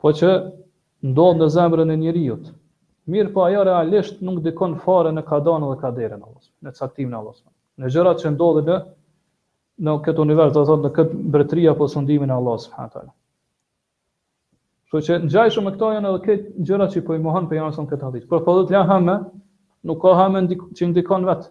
Po që ndodh në zemrën e njeriut. Mirëpo ajo realisht nuk ndikon fare në kadanë dhe kaderin, në caktimin e Allahut. Në gjërat që ndodhin në në këtë univers, do të thotë në këtë mbretëri apo sundimin e Allahut subhanahu teala. Kështu që ngjajshëm me këto janë edhe këto gjëra që po i mohon pejgamberi në këtë hadith. Por po thotë la hamë, nuk ka hamë që ndikon vet.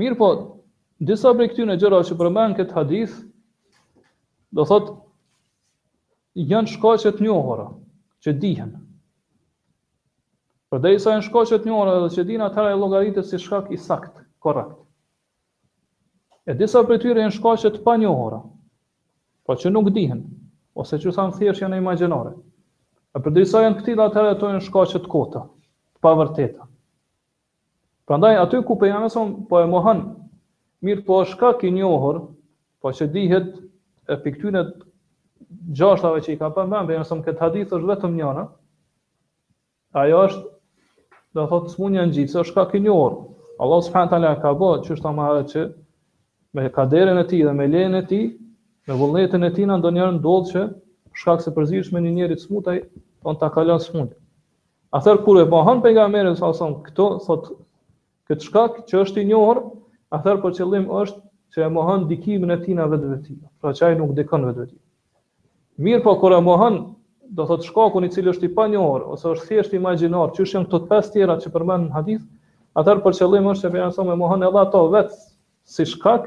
Mirëpo, disa prej këtyre gjërave që përmban këtë hadith, do thotë janë shkaqe të njohura që dihen. Përderisa janë shkaqe të njohura dhe që dihen atëherë e llogaritet si shkak i saktë, korrekt. E disa prej tyre janë shkaqe të panjohura, po që nuk dihen ose që thamë thjesht janë imagjinore. E përderisa janë këtilla atëherë ato janë shkaqe të kota, të pavërteta. Prandaj aty ku pejgamberi sa po e mohon, mirëpo është shkak i njohur, po që dihet e pi këtyre gjashtave që i ka përmend pejgamberi sa këtë hadith është vetëm njëna. Ajo është do thotë smunja ngjitse është shkak i njohur. Allah subhanahu teala ka bërë që ashtu ama që me kaderin e tij dhe me lejen e tij, me vullnetin e tij ndonjëherë ndodh që shkak se përzihesh me një njeri të smut, ai ta kalon smundjen. Atëherë kur e mohon pejgamberi sa sa këto thot këtë shkak që është i njohur, atëherë për qëllim është që e mohon ndikimin e tij në vetvete. Pra që ai nuk ndikon vetvetiu. Mirëpo kur e mohon, do thot shkakun i cili është i panjohur ose është thjesht imagjinar, siç janë këto pesë tjera që përmend në hadith, atëherë për qëllim është që pejgamberi sa me mohu edhe ato vetë si shkak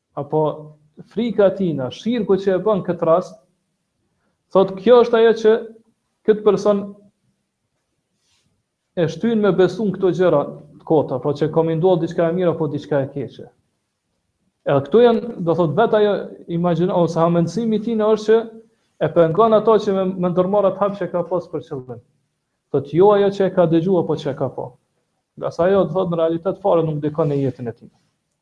apo frika e tina shirku që e bën këtë rast thot kjo është ajo që këtë person e shtyn me besu në këto gjëra të kota, pra që ka me i ndodhë diçka e mirë apo diçka e keqe. Edhe këtu janë, do thot vetë ajo imagjinata ose hamendësimi i tina është që e pengon atë që me, me ndërmarr atë hap që ka pas për qëllim. Thot jo ajo që e ka dëgju apo që e ka pa. Ngase ajo do thot në realitet fare nuk ndikon në jetën e tij.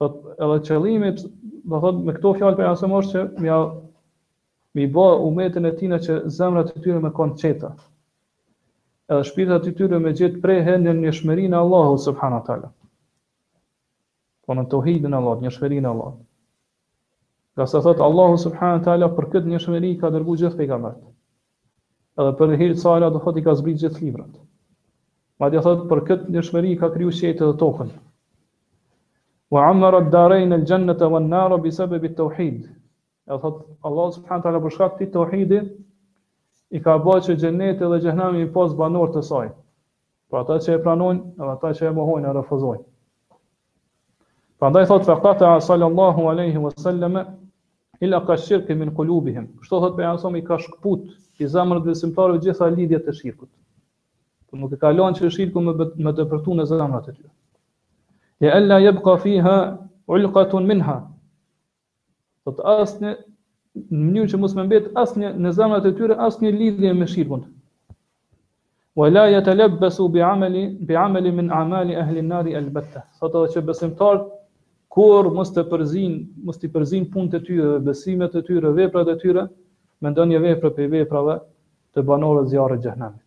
Thot, edhe qëllimi, do thot, me këto fjalë pejgamberit alejhi selam është që me ja, me i bo umetin e tina që zemrat e tyre me konë të qeta. Edhe shpirtat e tyre me gjet prehje në njëshmërinë e Allahut, subhanahu wa taala. Po në tauhidin e Allahut, njëshmërinë e Allahut. Ngase thotë Allahu subhanahu wa taala për këtë njëshmëri i ka dërgu gjithë pejgambert. Edhe për hir të sajna do thotë i ka zbrit gjithë librat. Madje thotë për këtë njëshmëri ka kriju qiejt dhe tokën. Wa amara ad-darain al-jannata wan-nara bi sabab at-tauhid. Edhe thotë Allahu subhanahu wa taala për shkak të tauhidit i ka bo që xheneti dhe xhehenemi me pas banorë të saj. Për ata që e pranojnë dhe ata që e mohojnë e refuzojnë. Prandaj thot faqata sallallahu alaihi wasallam ilaqa ash-shirki min qulubihim. Kështu thot pejgamberi i ka shkput prej zemrës së besimtarëve të gjitha lidhjet e shirkut. Po nuk e ka lënë që shirku me me depërtu në zemrat e tyre. Li alla yabqa fiha ulqatun minha. Thot asnjë, në mënyrë që mos me mbet asnjë në zemrat e tyre asnjë lidhje me shirkun. Wa la yatalabbasu bi amali bi amali min amali ahli an-nar al-batta. Thot edhe që besimtarët kurrë mos t'i përzin, mos t'i përzin punët e tyre, besimet e tyre, veprat e tyre me ndonjë vepër prej veprave të banorëve të zjarrit të xhehenemit.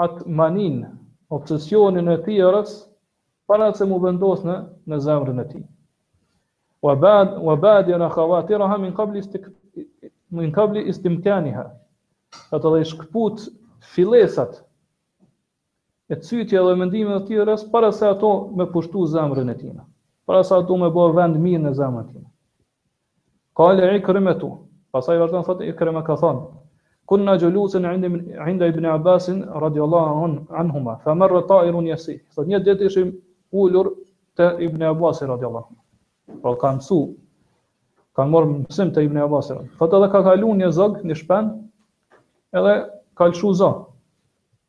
atë maninë, obsesionin e tijeres, para se m'u vendos në në zemrën e tij. Wa bad wa badira khawatiraha min qabl istik min qabl istimkaniha. Thot edhe i shkput fillesat e cytjeve dhe mendimeve të tijeres para se ato me pushtu zemrën e tina. Para se ato me bo vend mirë në zemrën e tina. Kale Ikrimetu, pastaj vazhdon thotë Ikrime ka thonë, Kunna julusen inda ibn Abbasin radijallahu anhuma, fa marra tairun jasih. Thotë një ditë ishim ulur te Ibn Abbasi radijallahu anhu. Pra ka mësu, kanë marrë mësim te Ibn Abbasi. Thotë edhe ka kalu një zog, një shpen, edhe ka lëshu za.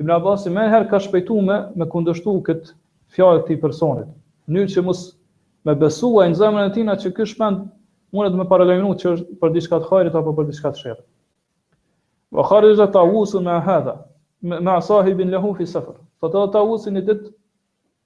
Ibn Abasi menjëherë ka shpejtu me, me kundërshtu këtë fjalë të këtij personit, në mënyrë që mos me besu ai në zemrën e tina që ky shpend mundet me paralajmëru që është për diçka të hajrit apo për diçka të sherrit. Wa kharaja Tawusu ma hadha ma sahibin lahu fi safar. Thotë edhe Tawusi një ditë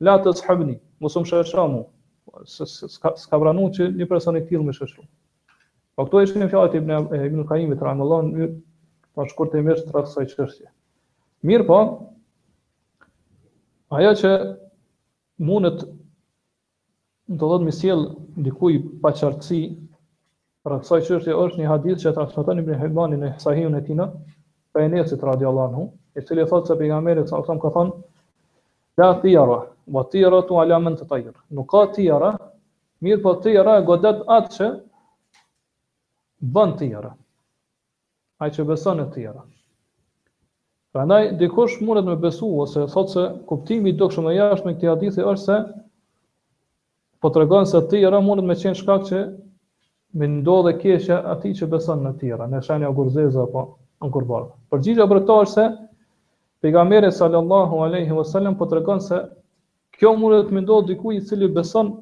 Largohuni, mos m'shoqno mu. S'ka pranu që një person i tillë me shoqnu. Po këto ishin fjalët i Ibn Kajimit, rahimehullah, në njërë, po shkurtimisht rreth kësaj çështje. Mirëpo, ajo që mundet Do të thotë me i sjell dikuj paqartësi rreth kësaj çështje është një hadith që transmeton Ibn Hibani në Sahihun e tij, prej Enesit radhiyallahu anhu, i cili thotë se pejgamberi sa sa ka thënë la tijara wa tijaratu ala man tatajjar. Nuk ka tijara, mirëpo tijara godet atë që bën tijara. Ai që beson në tijara. Prandaj dikush mundet me besu ose thotë se kuptimi i dukshëm i jashtëm i këtij hadithi është se po tregon se tijara mundet me qenë shkak që me ndodh e keqja atij që beson në tijara, në shenja ogurzeza apo ogurbardha. Përgjigja për këta është se pejgamberi sallallahu aleyhi vësallam po tregon se kjo mundet me i ndodh dikujt i cili beson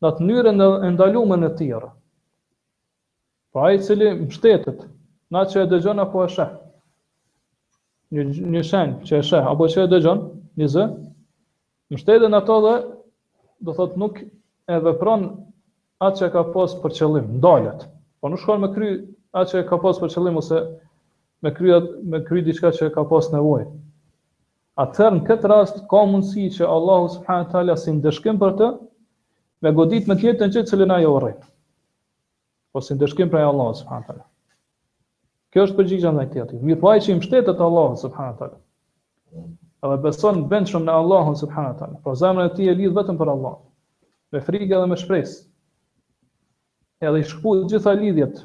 në atë mënyrën e ndalume në tijara. Po ai i cili mbështetet n'atë që e dëgjon apo e sheh. Një një shenj që e sheh apo që e dëgjon, një zë, mbështetet në ato dhe do thot nuk e vepron atë që ka pas për qëllim, ndalet. Po nuk shkon me kry atë që ka pas për qëllim ose me kry me kry diçka që ka pas nevojë. Atëherë në këtë rast ka mundësi që Allahu subhanahu teala si ndëshkim për të me godit me atë gjë të cilën ai e urren. Po si ndëshkim prej Allahut subhanahu taala. Kjo është përgjigja ndaj këtij hadithi. Mirpo ai që i mbështetet Allahut subhanahu taala. Edhe beson bindshëm në Allahun subhanahu taala. Po zemrën e tij e lidh vetëm për Allah. Me frikë dhe me shpresë. Edhe i shkput të gjitha lidhjet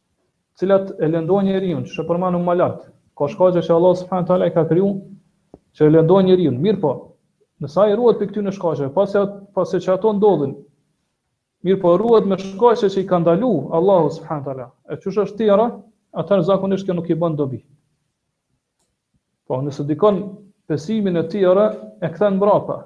të cilat e lëndojnë njeriun, qysh e përmendëm më lart. Ka shkaqe që Allah subhanahu taala i ka kriju që e lëndojnë njeriun. Mirëpo, nëse ai ruhet prej këtyre shkaqeve, pasi atë, pasi që ato ndodhin, mirëpo ruhet me shkaqe që i ka ndalu Allahu subhanahu taala. E qysh është tijara, atëherë zakonisht kjo nuk i bën dobi. Po nëse dikon besimi në tijara e kthen mbrapa.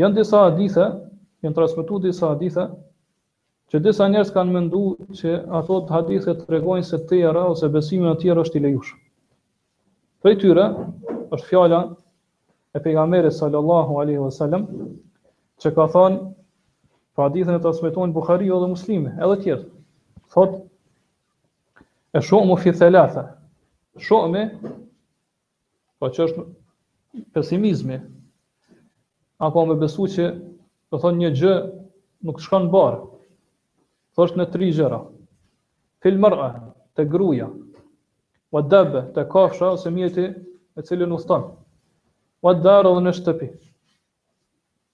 Janë disa hadithe, janë transmetuar disa hadithe që disa njerëz kanë menduar që ato hadithe tregojnë se tijara ose besimi në tijara është i lejushëm. Prej tyre është fjala e pejgamberit sallallahu alaihi wasallam që ka thënë po hadithin e transmeton Buhariu dhe Muslimi, edhe të tjerë. Thot esh-shu'mu fi thalatha. Shu'mu Po që është pesimizmi, apo me besu që, do thonë një gjë, nuk të shkon mbarë, thotë është në tri gjëra, fil mer'e, te gruja, wad-dabbe, te kafsha, ose mjeti, me cilin udhëton, wad-dar edhe në shtëpi,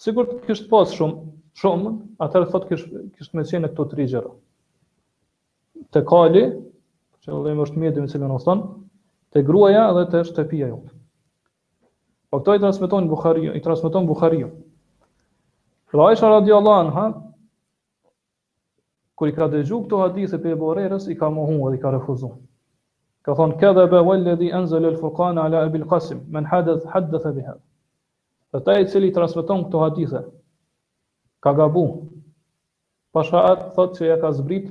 Sikur të kish pas shum, shum, atëherë thotë kish kish me qenë në këto tri gjëra. Te kali, që domethënë është mjeti me cilën udhëton, te gruaja dhe te shtëpia jote. Po këto i transmeton Buhariu, i transmeton Buhariu. Pra Aisha radhiyallahu anha Kur i ka dëgju këto hadithe prej Ebu Hurejres i ka mohu edhe i ka refuzu. Ka thonë kedhebe walladhi anzala al-furqana ala Abil Qasim men hadath haddatha bihadha. Do thotë ai i cili transmeton këto hadithe ka gabu. Pasha atë thotë që ja ka zbrit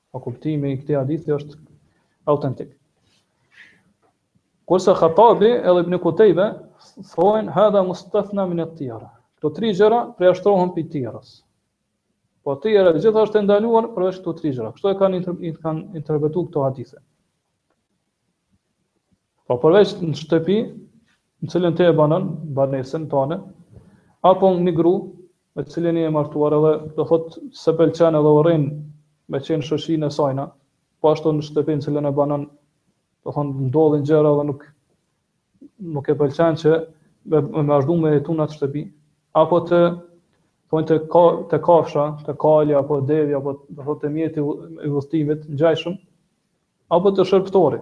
Po kuptimi i këtij hadithi është autentik. Kurse Khatabi edhe Ibn Kutejbe thonë hadha mustathna min at-tira. Këto tri gjëra përjashtohen prej tirës. Po tira e gjitha është e ndaluar përveç këto tri gjëra. Kështu e kanë inter, kanë interpretu këto hadithe. Po përveç në shtëpi, në cilën ti e banon, banesën tane, apo një gru, me të cilën je i martuar edhe, do thot, s'e pëlqen edhe urrin me qenë shoqërinë e sajna, po ashtu në shtëpi në cilën e banon, do thon ndodhin gjëra dhe nuk nuk e pëlqen që me me vazhdu me jetu në atë shtëpi, apo do thonë te ka te kafsha, te kali apo devja apo do thotë te mjeti i udhëtimit ngjajshëm apo te shërbëtori.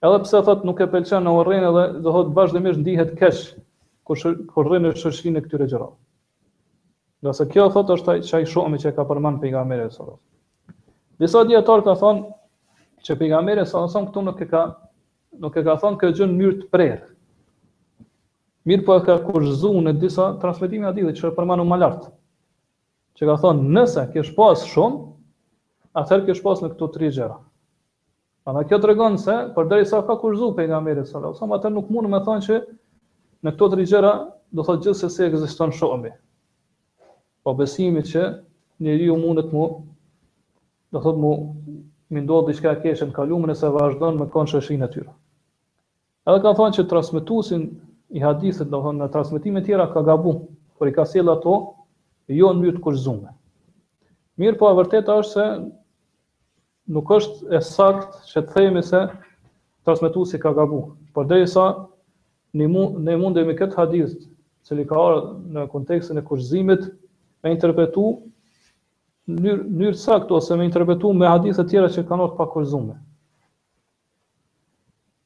Edhe pse thotë nuk e pëlqen e urrin edhe do thotë vazhdimisht ndihet keq kur shë, kur rrin në shoqërinë e këtyre gjërave. Ngase kjo thotë është ai qaj shum që e ka përmend pejgamberi sallallahu alajhi wasallam. Disa dietar kanë thonë që pejgamberi sallallahu alajhi wasallam këtu nuk e ka nuk e ka thonë kjo gjë në mënyrë të prerë. Mirëpo e ka kushtëzu në disa transmitime aty që e përmendëm më lart. Që ka thonë nëse kish pas shum, atëherë kish pas në këto tri gjëra. Prandaj kjo tregon se përderisa ka kushtëzu pejgamberi sallallahu alaihi wasallam, atëherë nuk mund me thonë që në këto tri gjëra do thotë gjithsesi ekziston shumi. Po besimi që njeriu mundet mu do thotë mu me i ndodhë diçka e keqe në kalumin nëse vazhdon me konë në shoqërinë e tyre. Edhe kanë thonë që transmetuesi i hadithit, do thonë në transmitime tjera ka gabu, por i ka sjell ato jo në mënyrë të kushtëzume. Mirëpo e vërteta është se Nuk është e saktë që të themi se transmetuesi ka gabu, përderisa ne mund ne mundemi këtë hadith, i cili ka ardhur në kontekstin e kushtëzimit, me interpretu në mënyrë të saktë ose me interpretu me hadithe të tjera që kanë ardhur pa kushtëzume.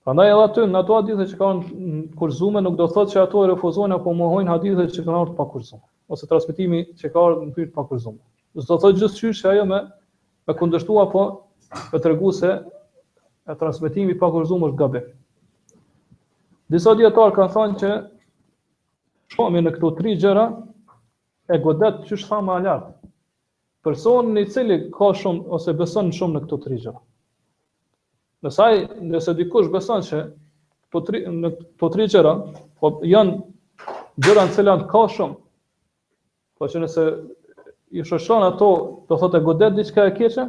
Prandaj edhe aty në ato hadithe që kanë kushtëzime nuk do thotë që ato e refuzojnë apo mohojnë hadithet që kanë ardhur pa kushtëzime ose transmetimi që ka ardhur në pyetje pa kushtëzime. S'do thotë gjithçysh që ajo me me kundërshtua apo me tregu se e transmetimi pa kushtëzime është gabim. Disa dijetarë kanë thonë që shumi në këto tri gjëra e godet siç thamë më lart. Personi i cili ka shum ose beson shum në këto tri gjëra. Nëse ai, nëse dikush beson se këto tri në këto tri gjëra, po janë gjëra në cilat ka shum. Po që nëse i shoqëron ato, do thotë e godet diçka e keqe,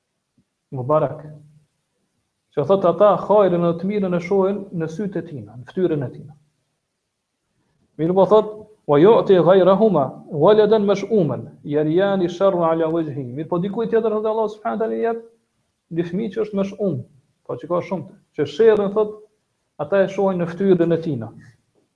Mubarak. Që thotë ata hajrin dhe të mirën e shohin në sytë e tina, në fytyrën e tina. Mirëpo thotë, wa yu'ti ghayrahuma waladan mash'uman yarayani sharra ala wajhihi mirëpo dikujt tjetër thot Allah subhanahu taala jep një fëmijë që është mash'um po që ka shum që sherrin thot ata e shohin në fytyrën e tina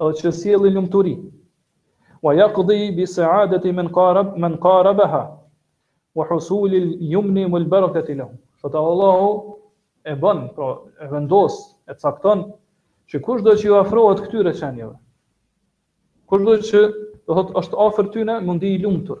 Edhe që sjellin lumturi. Wa yaqdi bi sa'adati man qarab man qarabaha wa husul al yumni wal barakati lahu. Thotë Allahu e bën, pra e vendos, e cakton që kushdo që iu afrohet këtyre qenieve, kushdo që do thot është afër tyne, m'u ndi i lumtur,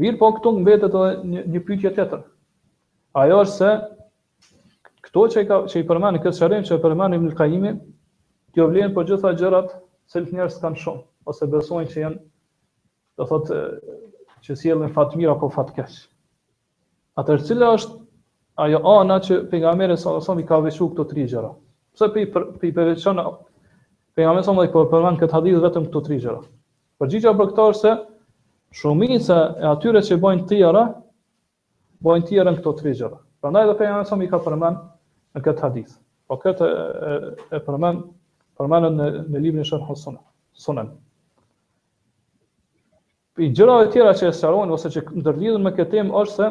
Mirëpo këtu mbetet edhe një, një pyetje tjetër. Ajo është se këto që i ka që i përmend këtë sqarim që përmend Ibn Qayyimi, kjo vlen për gjitha gjërat se njerëzit kanë shum ose besojnë që janë do thotë që sjellin fat mirë apo fat keq. Atëherë cila është ajo ana që pejgamberi sallallahu alajhi wasallam i ka veçuar këto tri gjëra? Pse pe pe përveçon pejgamberi sallallahu alajhi wasallam i përmend këtë hadith vetëm këto tri gjëra? Përgjigja për këtë është se shumica e atyre që bëjnë tijara, bëjnë tijara në këto tri gjëra. Prandaj edhe pejgamberi sa i ka përmend në këtë hadith. Po këtë e, e përmend përmendën në, në librin Sharh Sunan. Sunan. Prej gjërave tjera që e sqarojnë ose që ndërlidhen me këtë temë është se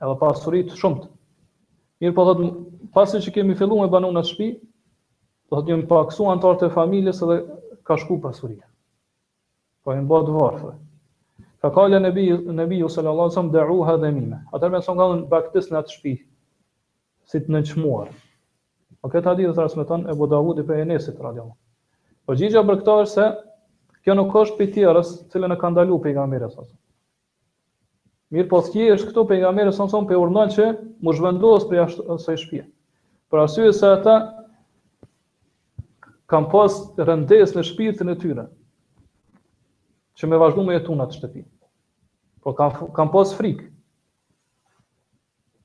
Edhe pasuri të shumtë. Mirëpo thotë, pasi që kemi fillu me banu në shpi, do thotë jemi paksu antarë të familjes edhe ka shku pasuria. Po jemi mbetë varfër. Fa qala nabiyu, nabiyu sallallahu alajhi wasallam dharuha dhamima. Atër me sëmë galën braktisne atë shpi, si të nënçmuar. Po këtë hadith e transmeton Ebu Davudi prej Enesit, radijallahu. Përgjigjja për këta është se, kjo nuk është prej tijarës, cilën e ka ndalu pejgamberi sa, Mirëpo thjesht këtu pejgamberi sallallahu alejhi we selem po i urdhnon që m'u zhvendos prej asaj shtëpie. Për arsye se ata kanë pas rëndësi në shpirtin e tyre që me vazhdu me jetu në atë shtëpi. Po kanë kanë pas frikë.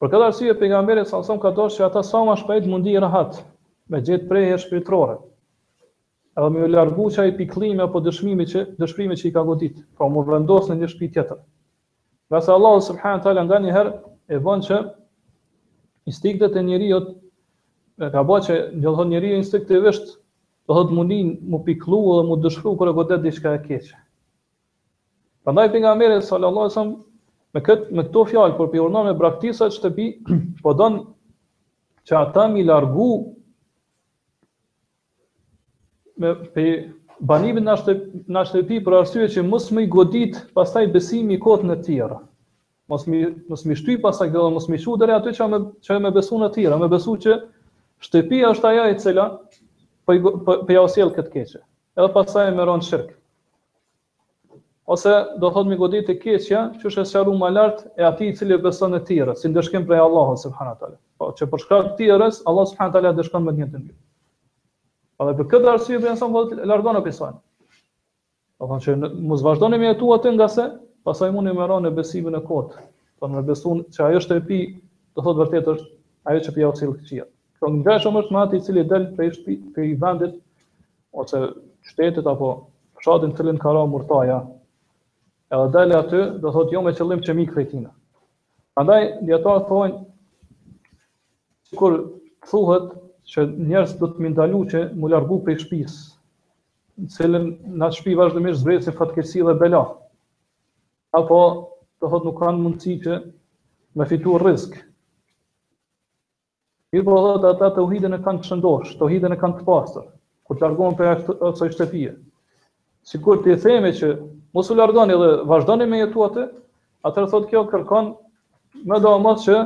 Për këtë arsye pejgamberi sallallahu alejhi we selem ka dashur që ata sa më shpejt mu ndi rahat me gjet prehje shpirtërore. Edhe me ju largu qaj pikllimi apo dëshprimi që, dëshprimi që i ka godit, pra mu vendos në një shpi tjetër. Ngase Allahu subhanahu taala nganjëherë e bën që instinktet e njeriut e ka bërë që do të thotë njeriu instinktivisht do të thotë mundin mu pikllu dhe mu dëshpru kur e godet diçka e keqe. Prandaj pejgamberi sallallahu alajhi wasallam me kët me këto fjalë kur p'i urdhnon me braktis at shtëpi, po don që ata mi largu me prej banimit në at shtë në at shtëpi për arsye që mos me i godit pastaj besimi i kot në tijera. Mos me mos me i shty pastaj do mos me i çu deri aty që me që me besu në tijera, me besu që shtëpia është ajo e cila po po, po jau sjell këtë keqe. Edhe pastaj me ra n'shirk. Ose, do thotë mi godit e keqja, qysh e sqarum ma lart, e atij i cili beson në tijera, si ndëshkim prej Allahut subhanahu wa taala. Po, që për shkak të tijeras, Allahu subhanahu wa taala ndëshkon me të njëjtën gjë. Po dhe për këtë arsye pejgamberi thotë, largonu prej saj. Do thonë që mos vazhdoni me jetu aty ngase, pastaj mundni me ra në besimin e kotë. Po me besu që ajo shtëpi, do thotë vërtet është ajo që p'jau sjell të këqijat. Kjo e ngjashme është me atë i cili del prej, prej vendit ose qytetit apo fshatit në cilin ka ra murtaja, edhe del aty, do thot jo me qëllim që me ik prej tina. Andaj, dijetarët thonë, kur thuhet që njerëzt do të mi ndalu që mu largu prej shpis, në cilën në atë shpi vazhdimisht zbresin fatkeqësi dhe bela, apo do thot nuk kanë mundësi që me fitu rizk. Mirëpo dhe ata teuhidin e kanë të shëndosh, teuhidin e kanë të pastër, kur të largohen prej asaj shtëpije. Sikur t' i theme që mos u largoni dhe vazhdoni me jetu aty, atër thot kjo kërkon medoemos që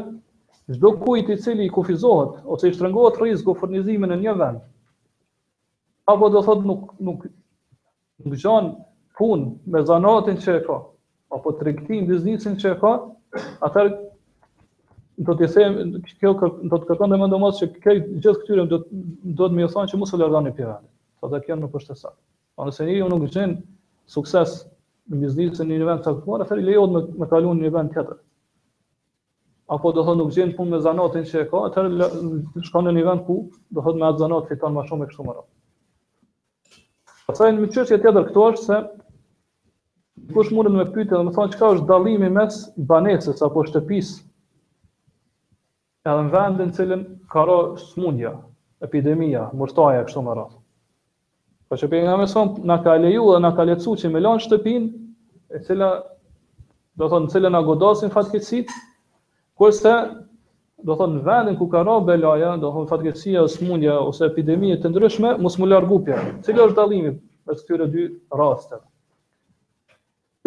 çdokujt i cili i kufizohet, ose i shtrëngohet rizku furnizimi në një vend, apo do thot nuk, nuk, Nuk gjen punë me zanatin që e ka, apo tregtinë biznesin që e ka, atër do të thotë kjo do të kërkon domosdo medoemos që se gjithë këtyre do do të me u thanë që mos u largoni prej aty. Po dhe kjo nuk është e saktë. Po nëse njeriu nuk gjen sukses në biznesin në një vend të caktuar, atëherë lejohet me me kaluar në një vend tjetër. Apo do thonë nuk gjen punë me zanatin që e ka, atëherë shkon në një vend ku do thotë me atë zanat fiton më shumë e kështu me radhë. Pastaj një çështje tjetër këtu është se kush mund të më pyetë, do të thonë çka është dallimi mes banesës apo shtëpisë edhe në vendin në cilin ka ro smundja, epidemia, murtaja kështu me radh. Po pejgamberi jon na ka leju dhe na ka lëshu që me lan shtëpin e cila do thotë në cilën na godasin fatkeqësit Kurse, do thotë në vendin ku ka rënë belaja, do thotë fatkeqësia, sëmundja ose epidemi të ndryshme, mos mu largu pi aty. Cili është dallimi mes këtyre dy rasteve?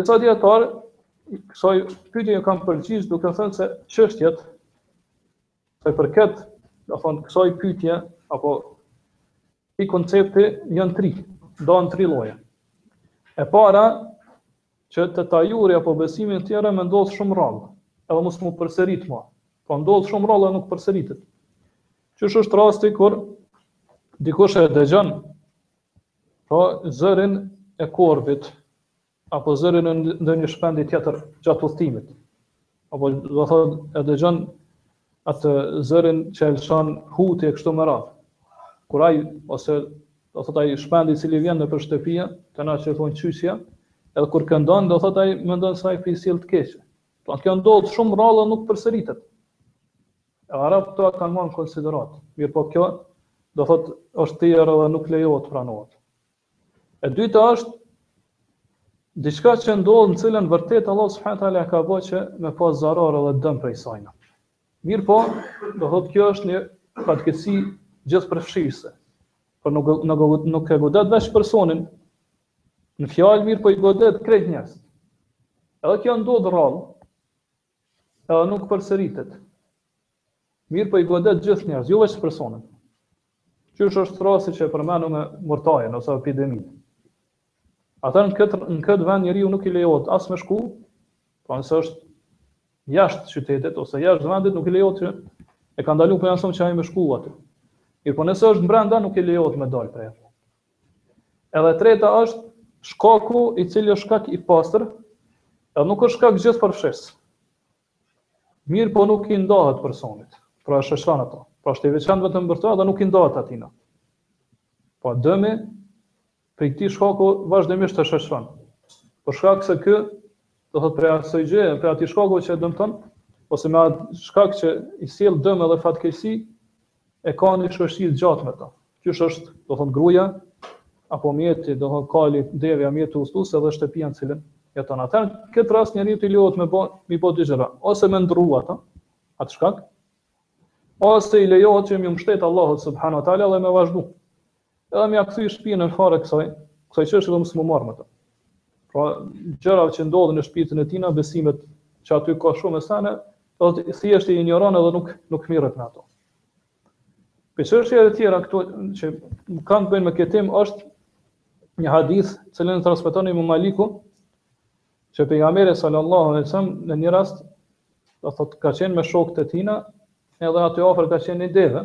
Disa dietar kësaj pyetje ju kanë përgjigj duke thënë se çështjet sa i përket, do thotë kësaj pyetje apo këti koncepti janë tri, domethënë tri lloje. E para Që tetajuri apo besimi n tijere me ndodh shumë rrallë, edhe mos mu përsërit më. Po ndodh shumë rrallë e nuk përsëritet. Qysh është rasti kur dikush e dëgjon pra zërin e korbit apo zërin e ndonjë shpendi tjetër gjatë udhëtimit. Apo do thotë e dëgjon atë zërin që lëshon huti e kështu me radhë. Kur ai ose do thotë ai shpendi i cili vjen nëpër shtëpia, te na i thonë qyqja, edhe kur këndon do thotë ai mendon se ai po i sjell të keq. Po kjo ndodh shumë rrallë nuk përsëritet. E arabët këto kanë marrë konsiderat. Mirëpo kjo do thotë është tijere dhe nuk lejohet t pranohet. E dyta është diçka që ndodh në cilën vërtet Allahu subhanahu wa taala e ka bo që me pas zarar edhe dëm prej sajna. Mirëpo, do thotë kjo është një fatkeqësi gjithë përfshirëse. Por nuk nuk nuk e godet veç personin në fjalë, mirëpo i godet krejt njerëzit. Edhe kjo ndodh rrallë. Edhe nuk përsëritet. Mirëpo i godet gjithë njerëzit, jo veç personin. Qysh është rasti që e përmenëm me murtajën ose epidemin. Atëherë në këtë, në këtë vend njeriut nuk i lejohet as me shku, po nëse është jashtë qytetit ose jashtë vendit nuk i lejohet se e ka ndalu pejgamberi jonë që ai me shku aty. Mirëpo nëse është brenda nuk i lejohet me dalë prej. Edhe e treta është shkaku i cili është shkak i pastër, edhe nuk është shkak gjithëpërfshirës. Mirëpo nuk i ndahet personit, pra e shoqnon ato. Pra është i veçan vetëm për të edhe nuk i ndahet atina. Po dëmi prej këti shkaku vazhdimisht të shoqnon. Për shkak se kë Do thotë prej asaj gjëje, prej atij shkaku që e dëmton, ose me atë shkak që i sjell dëm edhe fatkeqësi, e ka një shoqëri të gjatë me ta. Qysh është, do thotë gruaja, apo mjeti, do thotë kali, devja, mjeti udhëtues, edhe shtëpia në cilën jeton. Atëherë, këtë rast njeriut i lejohet me bë, me bë dy gjëra, ose me ndrru atë, atë shkak, ose i lejohet që m'u mbështet Allahut subhanahu wa taala dhe me vazhdu. Edhe me ja kthy shpinën fare kësaj, kësaj çështje dhe mos me u marr me të. Pra, gjërat që ndodhin në shpirtin e tina, besimet që aty ka shumë sene, do thot thjesht i injoron edhe nuk nuk mirret me ato. Për çështje të tjera këtu që kanë të bëjnë me këtë temë është një hadith që na e transmeton Imam Maliku që pejgamberi sallallahu alaihi wasallam në një rast do thotë ka qenë me shokët e tina edhe aty afër ka qenë një deve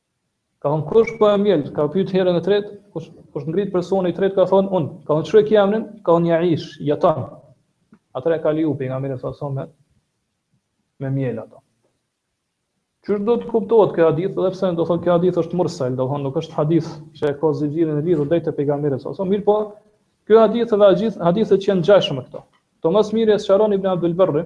Ka thonë kush po e mjel, ka pyet herën e tretë, kush kush ngrit personi i tretë ka thonë unë. Ka thonë çfarë ke emrin? Ka thonë Jaish, jeton. Atëra ka liju pejgamberi sa sa me me mjel atë. Qysh do të kuptohet kjo hadith, edhe pse do thonë kjo hadith është mursal, do thonë nuk është hadith që e ka zinxhirin e lidhur drejt te pejgamberit sa sa mirëpo kjo hadith dhe gjithë hadithet që janë ngjashëm me këto. Shumë mirë e sqaron Ibn Abdul Barr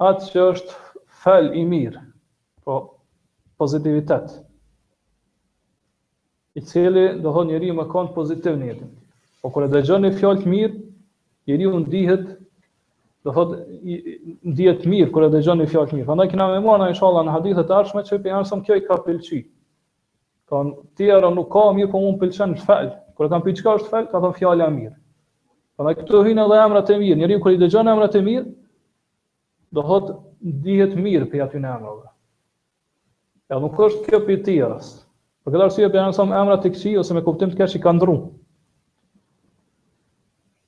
Atë që është fel i mirë, po pozitivitet, i cili do thotë njeriu me kanë pozitiv në jetën. Po kur e dëgjon një fjalë të mirë, njeriu ndihet do thotë ndihet mirë kur e dëgjon një fjalë të mirë. Prandaj kemi me marrë inshallah në hadithe të ardhshme që pejgamberi sa kjo i ka pëlqy. Ka thënë tijera nuk ka mirë, po mu m'pëlqen fel. Kur e kanë pyet çka është fel, ka thënë fjalë e mirë. Prandaj këtu hyjnë edhe emrat e mirë. Njeriu kur i dëgjon emrat e mirë, do thot ndihet mirë prej atyne emrave. Dhe nuk është kjo prej tijerës. Për këtë arsye pejgamberi emrat e këqij ose me kuptim të keq i ka ndru.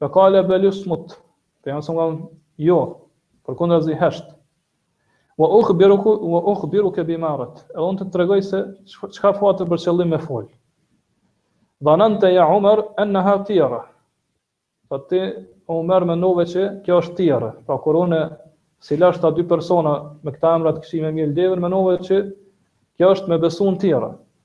Fe kale bel usmut, pe janë sëmë thanë, jo, përkundrazi hesht. Wa uhbiruke, wa uhbiruke bima eredt, e unë të të tregoj se qka pate për qëllim me folë. Dhanante ja Umer, enneha tijera. Pra ti, Umer menove që kjo është tijera. Pra kur unë s'i lash këta dy persona me këta emra të këqij me mjel devën, menove që kjo është me besu n'tijera.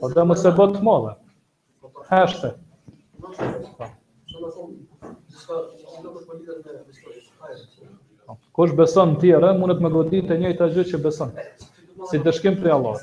Po dhe më se bëtë më dhe. Hashtë. Kush beson në tijera, mundet me e godit e njëjta gjë që beson. Si ndëshkim prej Allahut.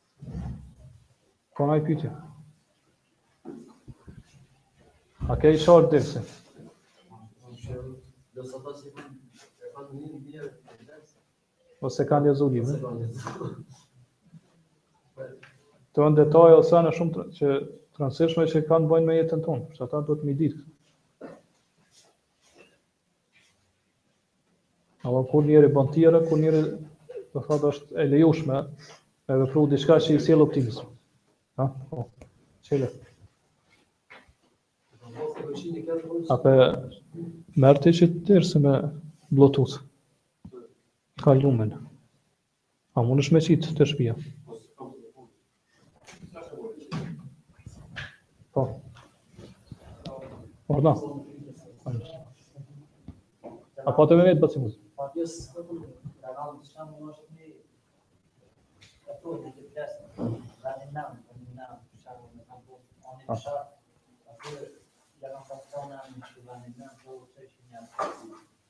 A ka naj pyetje. A ke i shorë të dirëse? Ose ka një zulim, e? Të në detaj, ose në shumë të, çështje të rëndësishme që kanë bëjnë me jetën tonë, që ato duhet me i ditë. Apo kur njëri bën tjera,, kur njëri do thotë është e lejushme me vepru diçka që i sjell optimizëm. Ha? Po. Çelë. Apo merrte që të tërë, se me Bluetooth. Ka lumen. A mundesh me qit te shpia? Po. Po, da. A po të me vetë, bëtë po, si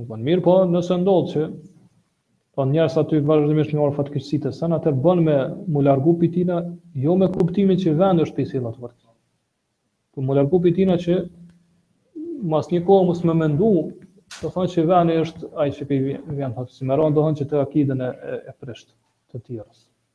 Nuk bën mirë, po nëse ndodh që po njerëz aty vazhdimisht ndonjë fatkeqësi të sën, atë bën me me u largu pi tina, jo me kuptimin që vendi është po sjell fat. Po me u largu pi tina që mas një kohë mos më mendu, domethonë që vendi është ai që po sjell fat. Si më rëndon që ta akiden e, e, e prisht të tjerës.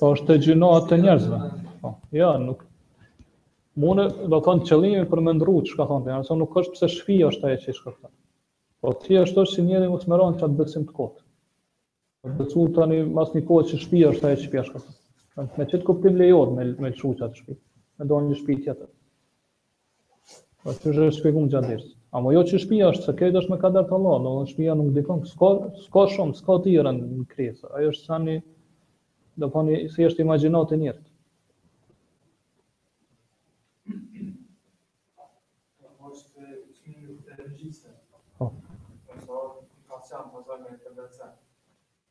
Po është të gjynohet të njerëzve. Po, jo, nuk. Mune, domethonë, qëllimi për me ndru që ka thonë, nëse nuk është pse shpia është ajo që i shkërta. Po, ti ashtu si njeri mos me marrë qat besim të kotë. Po, të besojë tani mas një kohë që shpia është ajo që po ja shkërta. Me qëtë kuptim lejohet me, me lëshu qat shpi. Me do një shpi tjetër. Po t'i kemi shpjegum gjatë dersit. Ama jo që shtëpia është se kjo është me kader të Allahut, domethënë shtëpia nuk ndikon, s'ka s'ka shumë, s'ka tesir në krijesa. Ajo është tani domethonë si është imagjinatë e njerit.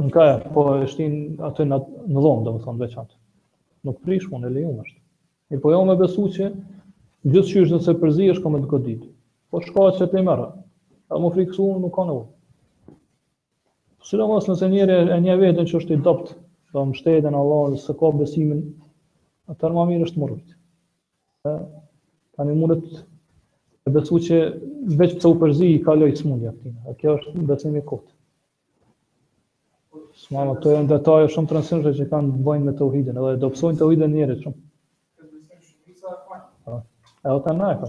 Në ka, po e shtin aty në, në dhomë, domethonë, të veçantë. Nuk prish punë, e lejume është. E po jo me besu që gjithqysh nëse përzihesh ka me të godit. Po shkaqet i merr. Edhe me u frikësu nuk ka nevojë. Sidomos nëse njëri e njeh veten që është i dobët, dhe mbështetjen n'Allah edhe s'e ka besimin, atër ma mirë është me u rujtë. Tani mundet me besu që veç pëse u përzi i kaloi smundja këti. E kjo është një besim i kotë. Domethënë detaje shumë të rënsishme që kanë të bëjnë me teuhidin, edhe e dobsojnë teuhidin e njerit shumë. E o të në e ka.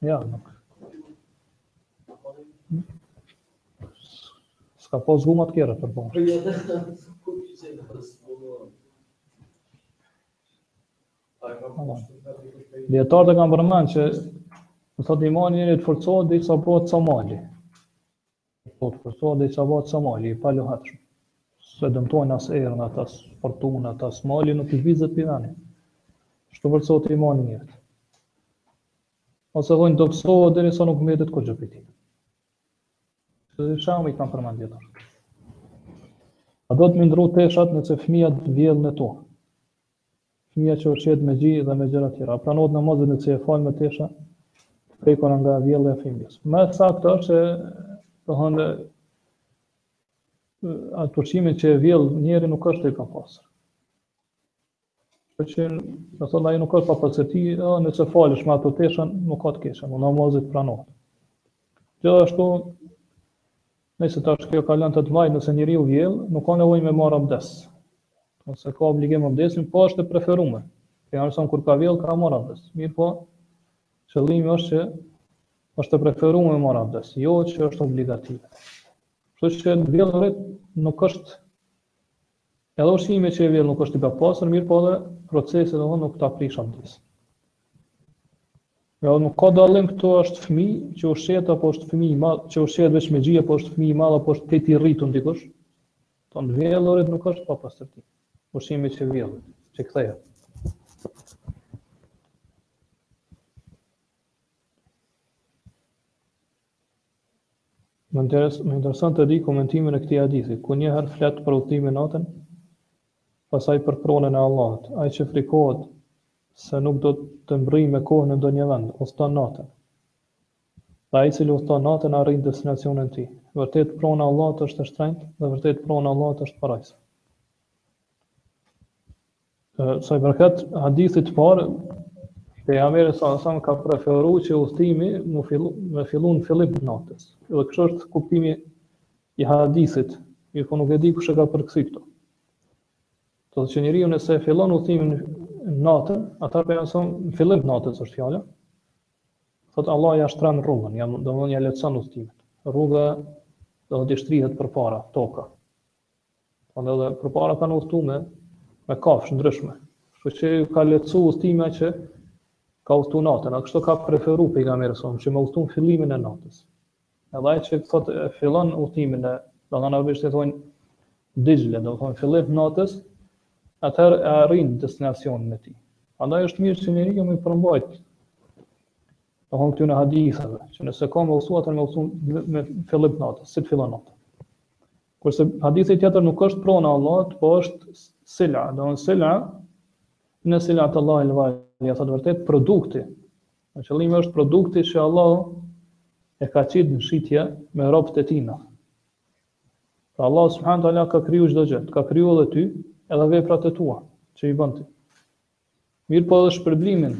Ja, nuk. S'ka pas guma të tjera për bërë. Dijetarët e kanë përmend që mundet imani njërit të forcohet dhe sa bëhet sa mali. Forcohet derisa bëhet sa mali, i paluhatshëm. S'e dëmtojnë as erërat, as furtunat, as mali nuk lëvizet prej vendit. Kështu forcohet imani i njeriut. Ose thonë dobësohet derisa nuk mbetet kurrgjë prej tij. Këto dyja i kam përmend dijetarët. A do të me ndrru teshat nëse fëmija të vjell në to? Fëmija që ushqehet me gji dhe me gjëra tjera, a pranohet namazi nëse e fal me tesha të prekura nga vjellja e fëmijës? Më e saktë është se domthon atë ushqim që e vjell njeriu nuk është i papastër. Përqë domethënë ajo nuk është papastërti, edhe nëse falesh me ato tesha, nuk ka të keqe, namazi t' pranohet. Gjithashtu, Nëse tash kjo ka lënë te të vjellët, nëse njeriu vjell, nuk ka nevojë me marrë abdes, s'e ka obligim abdesin, po është e preferuar. Pejgamberi sa kur ka vjellë ka marrë abdes. Mirëpo qëllimi është që është e preferuar me marrë abdes, jo që është obligative. Kështu që të vjellurit nuk është Edhe ushqimi që e vjell nuk është i papastër, mirëpo edhe procesi domethënë nuk ta prish abdesin. Edhe nuk ka dallim këtu është fëmijë që ushqehet apo është fëmijë i madh, që ushqehet vetëm me gji apo është fëmijë i madh apo është njeri i rritur dikush. Domethënë të vjellurit nuk është papastërti. Ushqimi që vjell, që kthehet. Më interes, më intereson të di komentimin e këtij hadithi, ku një herë flet për udhëtimin natën, pastaj për pronën e Allahut, ai që frikohet se nuk do të mbërrijë me kohë në ndonjë vend, udhëton natën. Dhe ai i cili udhëton natën arrin destinacionin e tij. Vërtet prona e Allahut është e shtrenjtë dhe vërtet prona e Allahut është parajsë. Sa i përket hadithit të parë, pejgamberi sa sa ka preferuar që udhëtimi me fillu, me fillu në fillim të natës. Dhe kështu është kuptimi i hadithit, mirëpo nuk e di kush e ka përkthy këto. Do të thotë që njeriu nëse fillon udhëtimin natën, atë pejgamberi në fillim të natës është fjala. Thotë Allahu ia shtron rrugën, ia domethënë ia lehtëson udhëtimin. Rruga do të shtrihet përpara, toka. Thonë edhe përpara kanë udhëtu me, me kafshë të ndryshme. Kështu që iu ka lehtësu udhëtimi që ka udhëtu natën, a kështu ka preferu pejgamberi që me udhëtu në fillimin e natës. Edhe ai që thotë, e fillon udhëtimin e, domethënë në arabisht i thonë, digjle, domethënë, fillim natës, atëherë e arrin destinacionin e tij. Andaj është mirë që njeriu me iu përmbajt, domethënë këtyre haditheve, që nëse ka me udhëtu, atër me udhëtu me fillim natës, si të fillon nata. Kurse hadithi tjetër nuk është pronë e Allahut, po është sila, do të thonë sila në sila të Allahut el Vali, ja thotë vërtet produkti. qëllimi është produkti që Allahu e ka qitë në shitje me robët e tina. Pra Allah subhanahu taala ka kriju çdo gjë, ka kriju edhe ty, edhe veprat e tua që i bën ti. Mirëpo edhe shpërblimin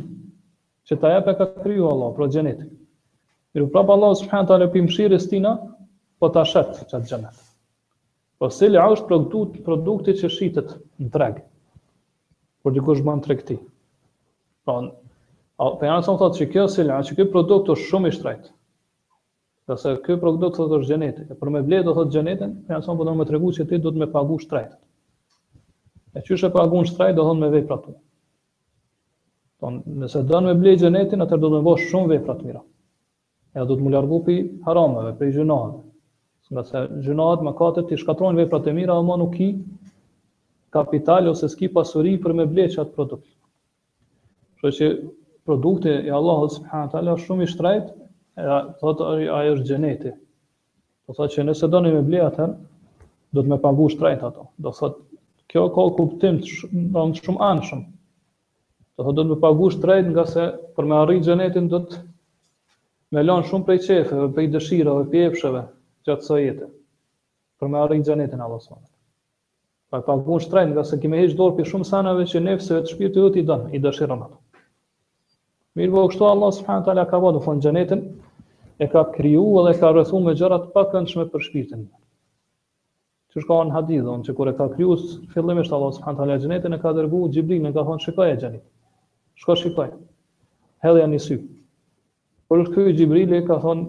që ta jep e ka kriju Allah, pra xhenet. Mirëpo prapë Allah subhanahu wa taala për mëshirën e tina, po ta shet qat xhenet. Po sila është produkti që shitet në treg. Por dikush bën tregti. Pra, Pejgamberi alejhi selam thotë që kjo sila, që kjo produkt është shumë i shtrejt. Nga se ky produkt thotë është xheneti. E për me ble do thotë xhenetin, Pejgamberi alejhi selam po do me tregu që ti duhet me pagu shtrejt. E qysh e pagun shtrejt do thonë me vepra tu. Po nëse do me ble xhenetin, atëherë duhet me bo shumë vepra të mira. E duhet me u largu pi harameve, pi gjynaheve. Ngase gjynahet, mëkatet t'i shkatrrojnë veprat e mira, ama nuk ki kapital ose s'ki pasuri për me ble qat produkt. Kështu që produkti i Allahut subhanahu wa taala është shumë i shtrejt, thotë ai është xheneti. Do thotë që nëse doni me ble atë, duhet me pagu shtrejt ato. Do thotë kjo ka kuptim të shumanshëm. Do thotë duhet me pagu shtrejt ngase për me arrit xhenetin duhet me lanë shumë prej qefeve, prej dëshirave, prej epsheve, gjatë kësaj jete, për me arrit xhenetin e Allahut subhanahu wa taala. Po e paguan shtrejt, ngase ki me heq dorë prej shumë seneve që nefsi jot, shpirti jot i don, i dëshirën ato. Mirëpo kështu Allah subhanahu wa taala ka vënë fund xhenetin, e ka kriju dhe e ka rrethu me gjëra të pakëndshme për shpirtin. Qysh ka në hadith, on, që kur e ka kriju fillimisht Allah subhanahu wa taala xhenetin e ka dërguar Xhibrilin e ka thonë shikoje xhenetin. Shko shikoje. Hedhja një sy. Kur është kthy Xhibrili ka thonë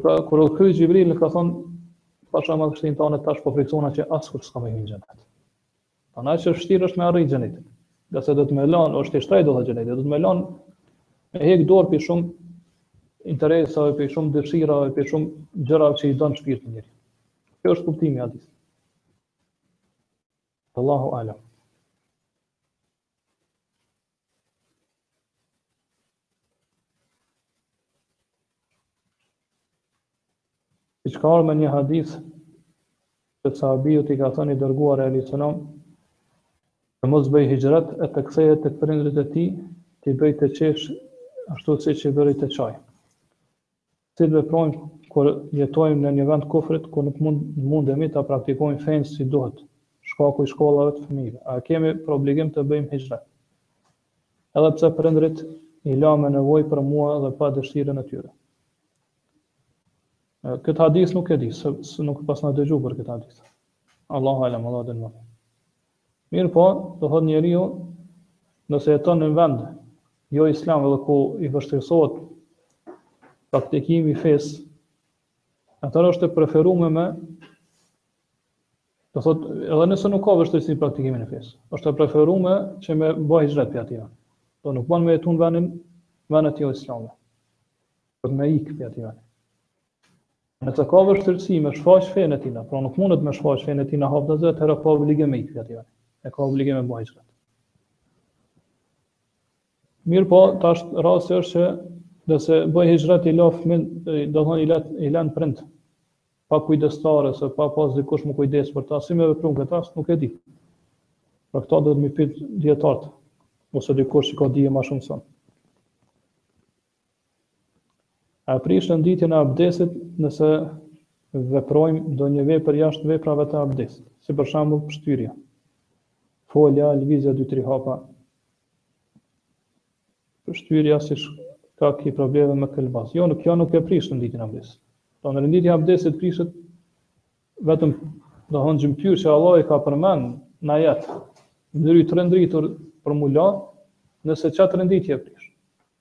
Pra, kur u kthye Xhibrili, ka thënë, Pasha madhështinë tënde, tash po friksohna që askush s'ka me hyrë në xhenet. Pra që vështirë është me arrit xhenetin. Ngase duhet me lanë, është i shtrejtë do të xheneti, duhet me lanë me hek dorë prej shumë interesave, prej shumë dëshirave, prej shumë gjërave që i don shpirti i njeriut. Kjo është kuptimi i hadithit. Allahu alam. Qysh ka ardhë në një hadith që sahabiut i ka thënë i Dërguari alejhi selam, të mos bëjë hixhret e të kthehet te prindërit e tij, t'i bëjë të qeshin ashtu siç i bëri të qajnë. Si të veprojmë kur jetojmë në një vend kufrit, kur nuk mund mundemi ta praktikojmë fenë si duhet, shkaku i shkollave të fëmijëve? A e kemi për obligim të bëjmë hixhret? Edhe pse prindërit i la me nevojë për mua dhe pa dëshirën e tyre. Këtë hadith nuk e di, se, se nuk paskna dëgju për këtë hadith. Allahu alem, Allahu di ma. Mirëpo, domethënë njeriu, nëse jeton në një vend jo islam edhe ku i vështirësohet praktikimi i fesë, atëherë është e preferuar me domethënë edhe nëse nuk ka vështirësi në praktikimin e fesë, është e preferuar që me bëj hixhret prej aty. Do nuk bën me jetu në vendin vendet jo islame. Po me ikë prej aty. Nëse ka vështirësi me shfaq fenë e tina, pra nuk mundet me shfaq fenë e tina haptazi atëherë e ka obligim me ikë prej aty, e ka obligim me bë hixhret. Mirëpo, tash rasti është që nëse bëj hixhret i lë fmijën, domethënë i lan i lan prindt pa kujdestar ose pa pas dikush m'u kujdes për ta, si me vepru këtë as nuk e di. Për këta duhet me pyet dietart ose dikush që ka dije më shumë se unë. A prish renditjen e abdesit nëse veprojmë ndonjë vepër jashtë veprave të abdesit, si për shembull pshtyrja, folja, lëvizja dy tri hapa, pshtyrja si shkak i problemeve me këlbazë. Jo, nuk kjo nuk e prish renditjen e abdesit. Domethënë renditja e abdesit prishet vetëm domethënë gjymtyrët që Allahu i ka përmend në ajet, në mënyrë të renditur për me i la, nëse qatë renditje e prish.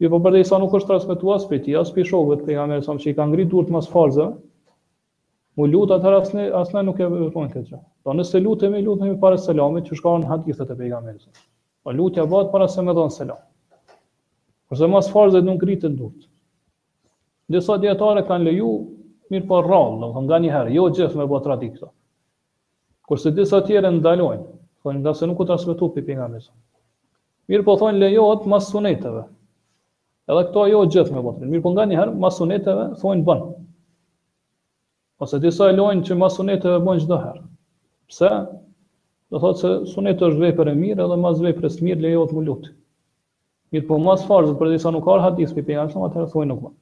Jo po përderisa nuk është transmetu as prej tij as prej shokëve të pejgamberit a.s. që i ka ngrit durt mas farzëve m'u lut atëherë as ne as na nuk e veprojmë këtë gjë po nëse lutemi lutemi para selamit qysh ka në hadithet e pejgamberit po lutja bëhet para se me dhon selam kurse mas farzëve nuk ngriten durt disa dijetarë kanë leju mirëpo rrallë domethënë nganjëherë jo gjithë me bë traditë Kurse disa të tjerë e ndalojnë, thonë ngase nuk u transmetua prej pejgamberit a.s. Mirëpo thonë lejohet mas suneteve. Edhe këtë jo gjithë me bën. Mirëpo nganjëherë mas suneteve thonë bën. Ose disa e lejojnë që mas suneteve bën çdo herë. Pse? Domethënë se suneti është vepër e mirë edhe mas veprës mirë lejohet m'u lut. Mirëpo mas farzeve përderisa nuk ka hadith prej pejgamberit a.s. atëherë thonë nuk bën.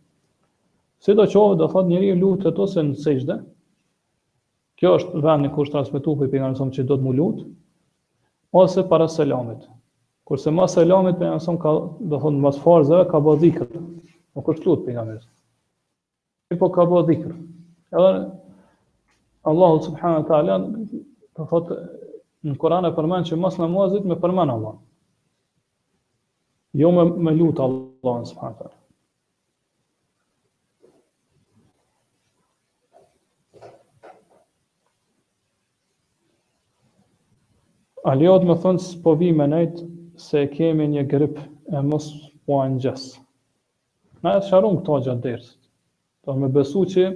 Sido qoftë, domethënë njeriu lutet ose në sexhde, Ky është vendi ku është transmetuar prej pejgamberit a.s. që duhet m'u lut ose para selamit. Kurse mas selamit pejgamberi a.s. ka domethënë mas farzave ka bë dhikr. Nuk është lut pejgamberi a.s. Po ka bë dhikr. Edhe Allahu subhanahu wa taala domethënë në Kur'an e përmend që mas namazit me përmend Allah. Jo me, me lut Allah subhanahu wa taala. Lejohet me thonë po vi me nejt se kemi një grip e mos po ua ngjes. Na e sqarum këto gjatë dersit. Po me besu që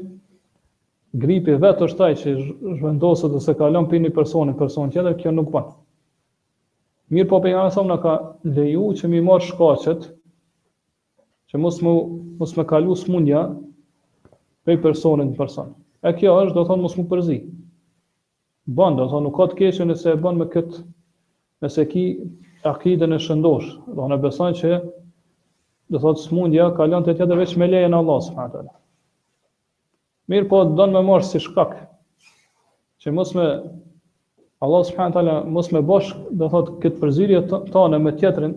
gripi vetë është aj që zhvendoset ose kalon pi një personi n'personin tjetër, kjo nuk ban. Mirëpo Pejgamberi sallallahu alajhi wasallam na ka leju që m'i marrë shkaqet që mos me mos me kalu smundja prej personit në person. E kjo është domethonë mos m'u përzi. Bën domethonë nuk ka të keqë nëse e bën me kët nëse e ki akiden e shëndosh, domethonë beson që do thotë smundja kalon te tjetër veç me lejen e Allahut subhanahu teala. Mirëpo don me marr si shkak që mos me Allah subhanahu teala mos me bo do thotë kët përzirje tonë me tjetrin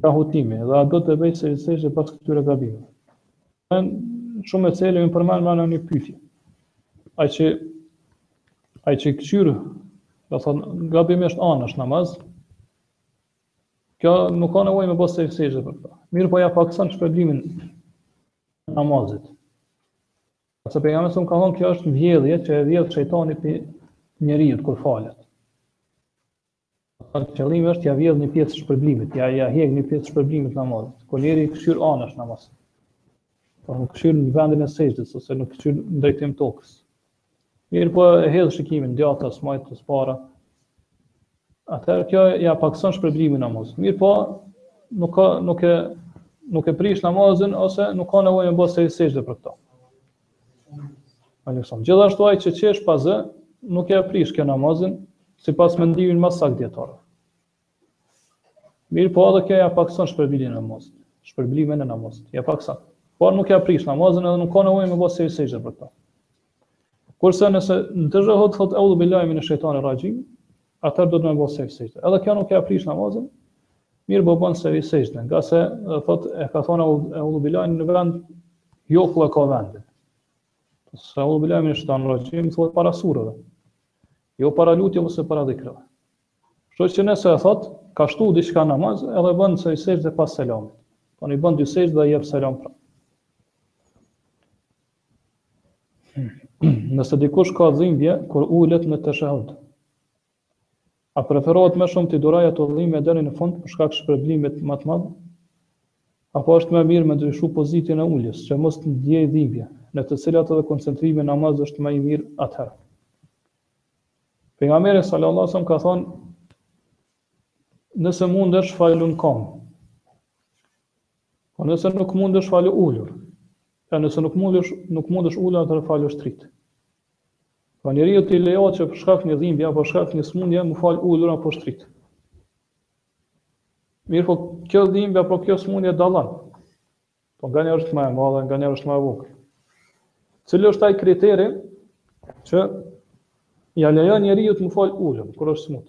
Nga hutimi, dhe a duhet bëj sehvi sexhde pas këtyre gabimeve? Shumë elemente m'i përmend më në një pyetje. Ai që ai që kqyr, domethonë gabimisht anash n'namaz. Kjo nuk ka nevojë me bo sehvi sexhde për këtë. Mirëpo ja pakson shpërblimin e namazit. Se Pejgamberi sallallahu alajhi wasallam ka thonë kjo është vjedhje që e vjedh shejtoni prej njeriut kur falet. Qëllimi është t'ja vjedh një pjesë t'shpërblimit, ja ja hjek një pjesë t'shpërblimit t'namazit. Kur njeri kshyr anash n'namaz. Po nuk kshyr në vendin e sexhdes ose nuk kshyr në drejtim t'tokës. Mirëpo e hedh shikimin djathtas, majtas, para. Atëherë kjo ja pakson shpërblimin e namazit. Mirëpo nuk ka nuk e nuk e prish namazin ose nuk ka nevojë me bo sehvi sexhde për këto. Alekson. Gjithashtu ai që qesh pa zë, nuk e prish kjo namazin, sipas mendimit ma t'sakt t'dijetarëve. Mirëpo edhe kjo ja pakëson shpërbilin e namazit, shpërblimin e namazit, ja pakëson. Por nuk ja prish namazin edhe nuk ka nevojë me bo sehvi sexhde për ta. Kurse nëse në teshehud, thot eudhu bilahi mine shejtani raxhim, atëherë duhet me bo sehvi sexhde. Edhe kjo nuk ja prish namazin, mirëpo bën sehvi sexhde, ngase thot, e ka thonë eudhu bilahin në vend, jo ku e ka vendin. Se eudhu bilahi mine shejtani raxhim thuhet para sureve, jo para lutjeve ose para dhikreve. Kshtu që nëse e thot, ka shtu diçka n'namaz, edhe bën sehvi sexhde pas selamit. Domethonë i bën dy sexhde dhe jep selam pra. Nëse dikush ka dhimbje kur ulet në teshehud, a preferohet më shumë t'i durojë ato dhimbje deri në fund për shkak t'shpërblimit më të madh? Apo është më mirë me ndryshu pozitën e uljes, që mos të ndjejë dhimbje, në të cilat edhe koncentrimi në namaz është më i mirë atëherë? Pejgamberi sallallahu alajhi wasallam ka thonë nëse mundesh falu n'kom. Po nëse nuk mundesh falu ulur. E nëse nuk mundesh, nuk mundesh ulur atëherë falu shtrit. Pra njeriut i lejohet që për shkak një dhimbje apo shkak një sëmundje mu fal ulur apo shtrit. Mirëpo kjo dhimbje apo kjo sëmundje dallon. Po nganjë është më e madhe, nganjë është më e vogël. Cili është ai kriteri që ja lejon njeriut me u fal ulur kur është smut?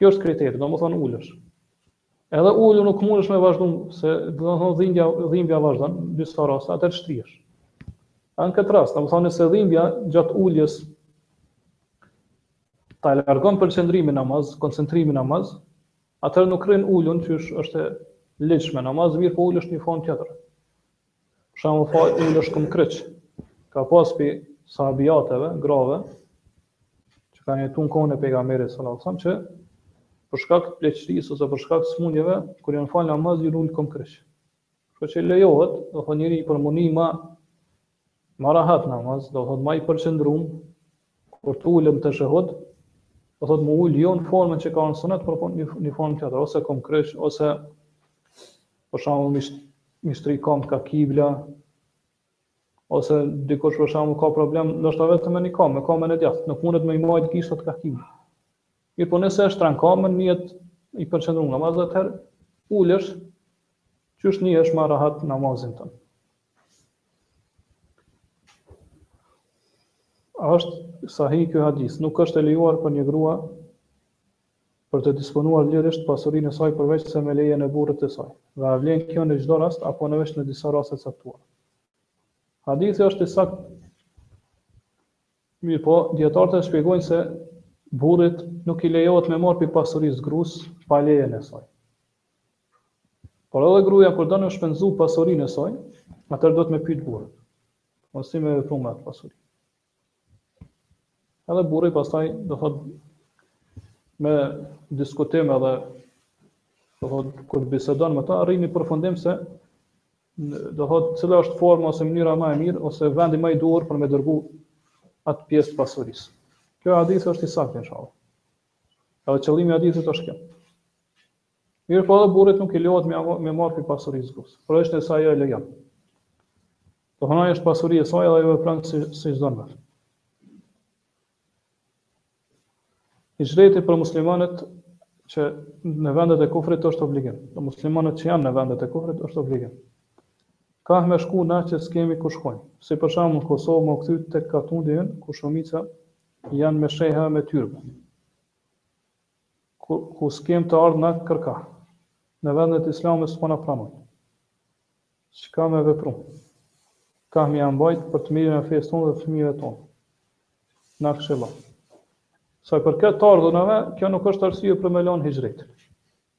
Kjo është kriteri, domethënë ulesh. Edhe ulur nuk mundesh me vazhdu, se domethënë dhimbja, dhimbja vazhdon, në disa raste, atëherë shtrihesh. Në këtë rast, domethënë nëse dhimbja gjatë uljes ta largon përqendrimin namaz, koncentrimin namaz, atëherë nuk rrin ulun që është e ligjshme namaz, mirëpo ulesh një form tjetër. Për shembull, ulesh kom kryq. Ka pas pi sahabijateve, grave, që kanë jetuar në kohën e pejgamberit sallallahu alajhi wasallam që për shkak të pleqërisë ose për shkak të smundjeve, kur janë falë namaz, janë ulë kom kryq. Kështu që lejohet, do thonë njeri për me ni ma, ma rahat namaz, do thonë ma i përqendrum, Kur t'ulem teshehud, do thotë me u ul jo në formën që ka në sunet, por po një formë tjetër, ose kom kryq, ose për shembull me i shtri komt ka kibla, ose dikush për shembull ka problem, ndoshta vetëm me një kom, me komën e djathtë, nuk mundet me i majtë gishtat ka kibla. Mirëpo nëse e shtran komën, ndjehet i përqendrum namaz, atëherë ulesh, qysh ndjehesh ma rahat namazin tënd. A është sahih ky hadith? Nuk është e lejuar për një grua për të disponuar lirisht pasurinë e saj përveç se me lejen e burrit të saj. Dhe a vlen kjo në çdo rast apo në veç në disa raste të caktuara? Hadithi është i saktë. Mirëpo, dijetarët e shpjegojnë se burrit nuk i lejohet me marrë pi pasurisë grus pa lejen e saj. Por edhe gruaja kur don me shpenzu pasurinë e saj, atëherë duhet me pyet burrin. Se si me vepru me atë pasuri. Edhe burri pastaj do thot me diskutim edhe do thot kur bisedon me ta arrin n'përfundim se do thot cila është forma ose mënyra më e mirë ose vendi më i duhur për me dërgu atë pjesë të pasurisë. Ky hadith është i saktë inshallah. Edhe qëllimi i hadithit është kjo. Mirëpo edhe burrit nuk i lejohet me me marr prej pasurisë gruas, përveç nëse ajo e lejon. Do thonë është pasuri e saj dhe ajo vepron si siç don vetë. Hixhreti për muslimanët që në vendet e kufrit është obligim. Për muslimanët që janë në vendet e kufrit është obligim. Kah me shku na që s'kemi ku shkojmë. Si për shembull në Kosovë me u kthy te katundi ynë ku shumica janë me sheha me tyrbe. Ku ku s'kem të ardhna kërka. Në vendet islame s'po na pranojnë. Çka me vepru. Kah me ia mbajt për të mirën e fesë tonë dhe të fëmijëve tonë. Na këshillo. Sa i përket të ardhunave, kjo nuk është arsye për me lënë hixhretin.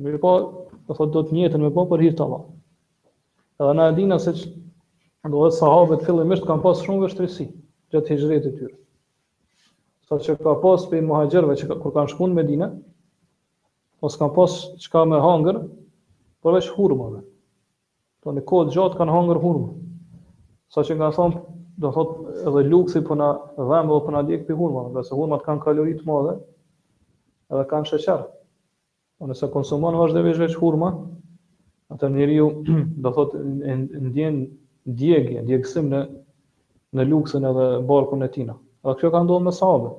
Mirëpo, do thotë duhet nijeti me pas për hir të Allahut. Edhe na e dinë se do të sahabët fillimisht kanë pas shumë vështirësi gjatë hixhretit të tyre. Sa që ka pas pi muhaxhirëve që kur kanë shku në Medine, mos kanë pas çka me hangër, përveç hurmave. Po një kohë të gjatë kanë hangër hurma. Sa që kanë thonë, do thot edhe lukthi po na dhemb dhe po na djeg pi hurmave, ngase hurmat kanë kalori të madhe edhe kanë sheqer. Po nëse konsumon vazhdimisht veç hurma, atë njeriu do thot ndjen djegje, djegësim në në lukthin edhe barkun e tina. Dhe kjo ka ndodhur me sahabët.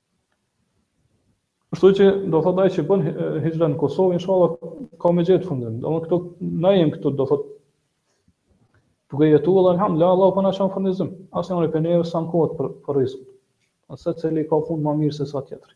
Kështu që do thot ai që bën hixhret në Kosovë, inshallah ka me gjetë punën. Do më këtu na jem këtu do thot duke jetuar alhamdulillah Allahu po na çon furnizim. Asnjë prej neve s'ankohet për për rizk. Secili ka punë më mirë se sa tjetri.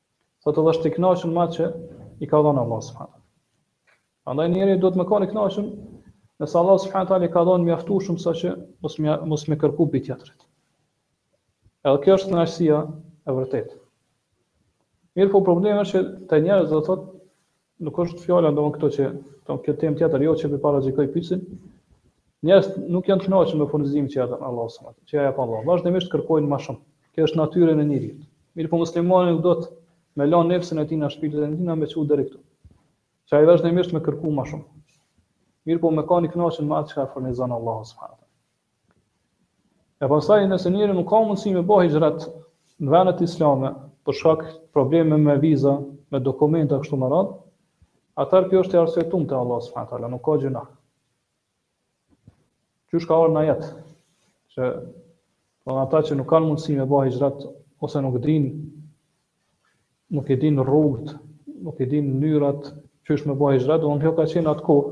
Sot edhe është i kënaqur me atë që i ka dhënë Allahu subhanahu. Andaj njeriu duhet me kanë i kënaqur nëse Allahu subhanahu taala i ka dhënë mjaftueshëm sa që mos me mos me kërku pi tjetrit. Edhe kjo është kënaqësia e vërtetë. Mirëpo problemi është që të njerëz do thotë Nuk është fjala domon këto që domon kjo temë tjetër jo që po paragjykoj pyetsin. Njerëz nuk janë të kënaqur me furnizimin që jep Allahu subhanahu që ja jep Allahu. Vazhdimisht kërkojnë më shumë. Kjo është natyra e njeriut. Mirëpo muslimani nuk duhet me lan nefsin e tina shpirtin e tina me çu deri këtu. Që ai vazhdimisht me kërku më shumë. Mirëpo me kanë i kënaqur me atë çka furnizon Allahu subhanahu E pastaj nëse njeri nuk ka mundësi me bë hixhret në vendet islame për shkak probleme me viza, me dokumente e kështu me radhë, atëherë kjo është e arsyetuar te Allahu subhanahu teala, nuk ka gjynah. Qysh ka ardhur në ajet që do ata që nuk kanë mundësi me bë hixhret ose nuk dinë nuk e dinë rrugët, nuk e dinë mënyrat qysh me bë hixhret, do thotë kjo ka qenë atë kohë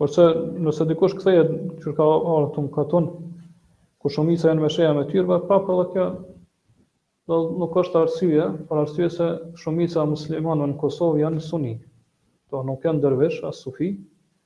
Kurse nëse dikush kthehet që ka ardhur këtu në katun, ku shumica janë me sheja me tyrbe, prapë edhe kjo do nuk është arsye, për arsye se shumica e muslimanëve në Kosovë janë suni. Do nuk janë dervish as sufi,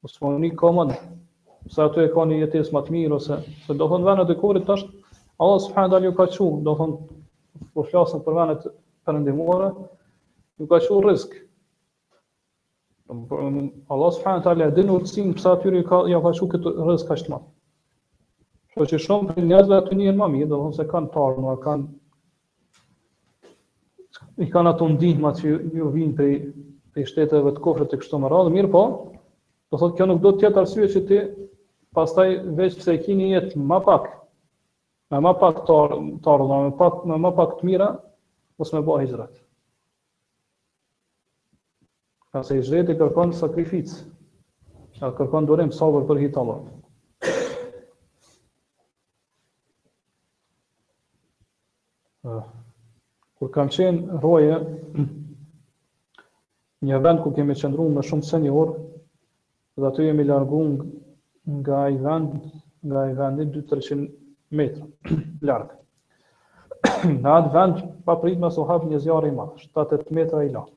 Mos me ik, domethënë, pse aty e ka një jetesë më të mirë ose se domethënë vendet e kufrit tash Allah subhanahu taala ju ka çu, domethënë po flasim për vendet perëndimore, ju ka çu rizk. Allah subhanahu taala e din urtësinë pse aty ju ka ja ka çu këtë rizk kaq të madh. Po që shumë për njerëzve aty janë më mirë, domethënë se kanë tarmë, kanë i kanë ato ndihma që ju vijnë prej prej shteteve të kufrit e kështu me radhë, mirëpo, do thotë kjo nuk do të jetë arsye që ti pastaj veç pse e ki një jetë më pak, me më pak të ardhura, me pak me më pak të mira, mos me ba hixhret. Se hixhreti kërkon sakrificë. Ka kërkon durim sabër për hir t'Allahut. Kur kam qenë roje, një vend ku kemi qëndru me shumë se një orë, dhe aty jemi largu nga ai vend, nga ai vendi 2-300 metra larg. Në atë vend, papritmas u hap një zjarr i madh, 7-8 metra i lartë.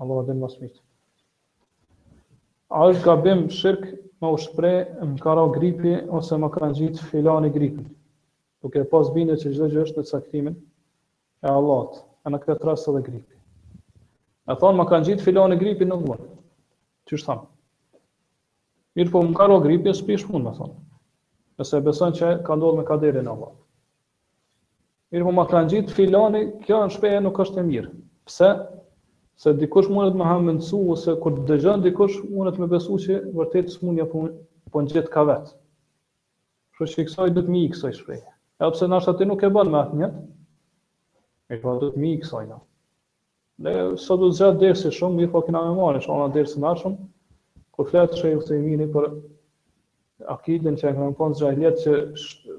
Allahu e din më së miri. A është gabim shirk me u shpreh më ka ra gripi ose më ka ngjit filani gripin? Duke pas bindje që çdo gjë është në caktimin e Allahut, e në këtë rast edhe gripi. E thonë më ka ngjit filani gripin në veri, qysh thamë? Mirëpo më ka ra gripi, s'prish mund me thonë. Nëse beson që ka ndodhë me kaderin e Allahut. Mirëpo ma ka ngjit filani, kjo shprehje nuk është e mirë. Pse? Se dikush mundet me hamendësu, ose kur të dëgjon dikush, mundet me besu që vërtet smunja po, po ngjet ka vetë. Kështu që kësaj duhet me i ik, kësaj shprehje. Edhe pse nashta ti nuk e bën me atë nijet, po duhet me i ik kësaj. Ne sot u zgjat dersi shumë, mirëpo kena me marrë inshaAllah në dersin e ardhshëm, kur flet Shejh Uthejmini për akiden që e kanë pas xhahiliet që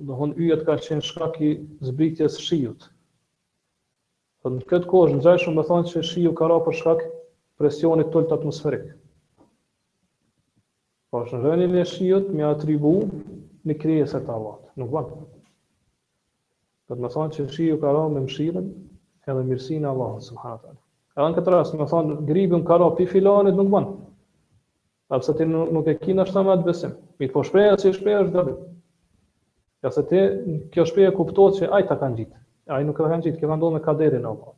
domethënë yjet ka qenë shkak i zbritjes së shiut. Po në këtë kohë është ngjashëm me thonë se shiu ka ra për shkak të presionit të ulët atmosferik. Po është rënien e shiut me ia atribu në krijesat e Allahut. Nuk bën. Duhet me thanë që shiu ka ra me mëshirën edhe mirësinë e Allahut subhanahu teala. Edhe në këtë rast me thanë gripi m'ka ra pi filanit nuk bën. Edhe pse ti nuk, nuk e ke nashta me atë besim? Mirëpo shprehja si shprehje është gabim. Ja se te kjo shprehje kuptohet se ai ta ka ngjit. Ai nuk e ka ngjit, kjo ka ndodhur me kaderin e Allahut.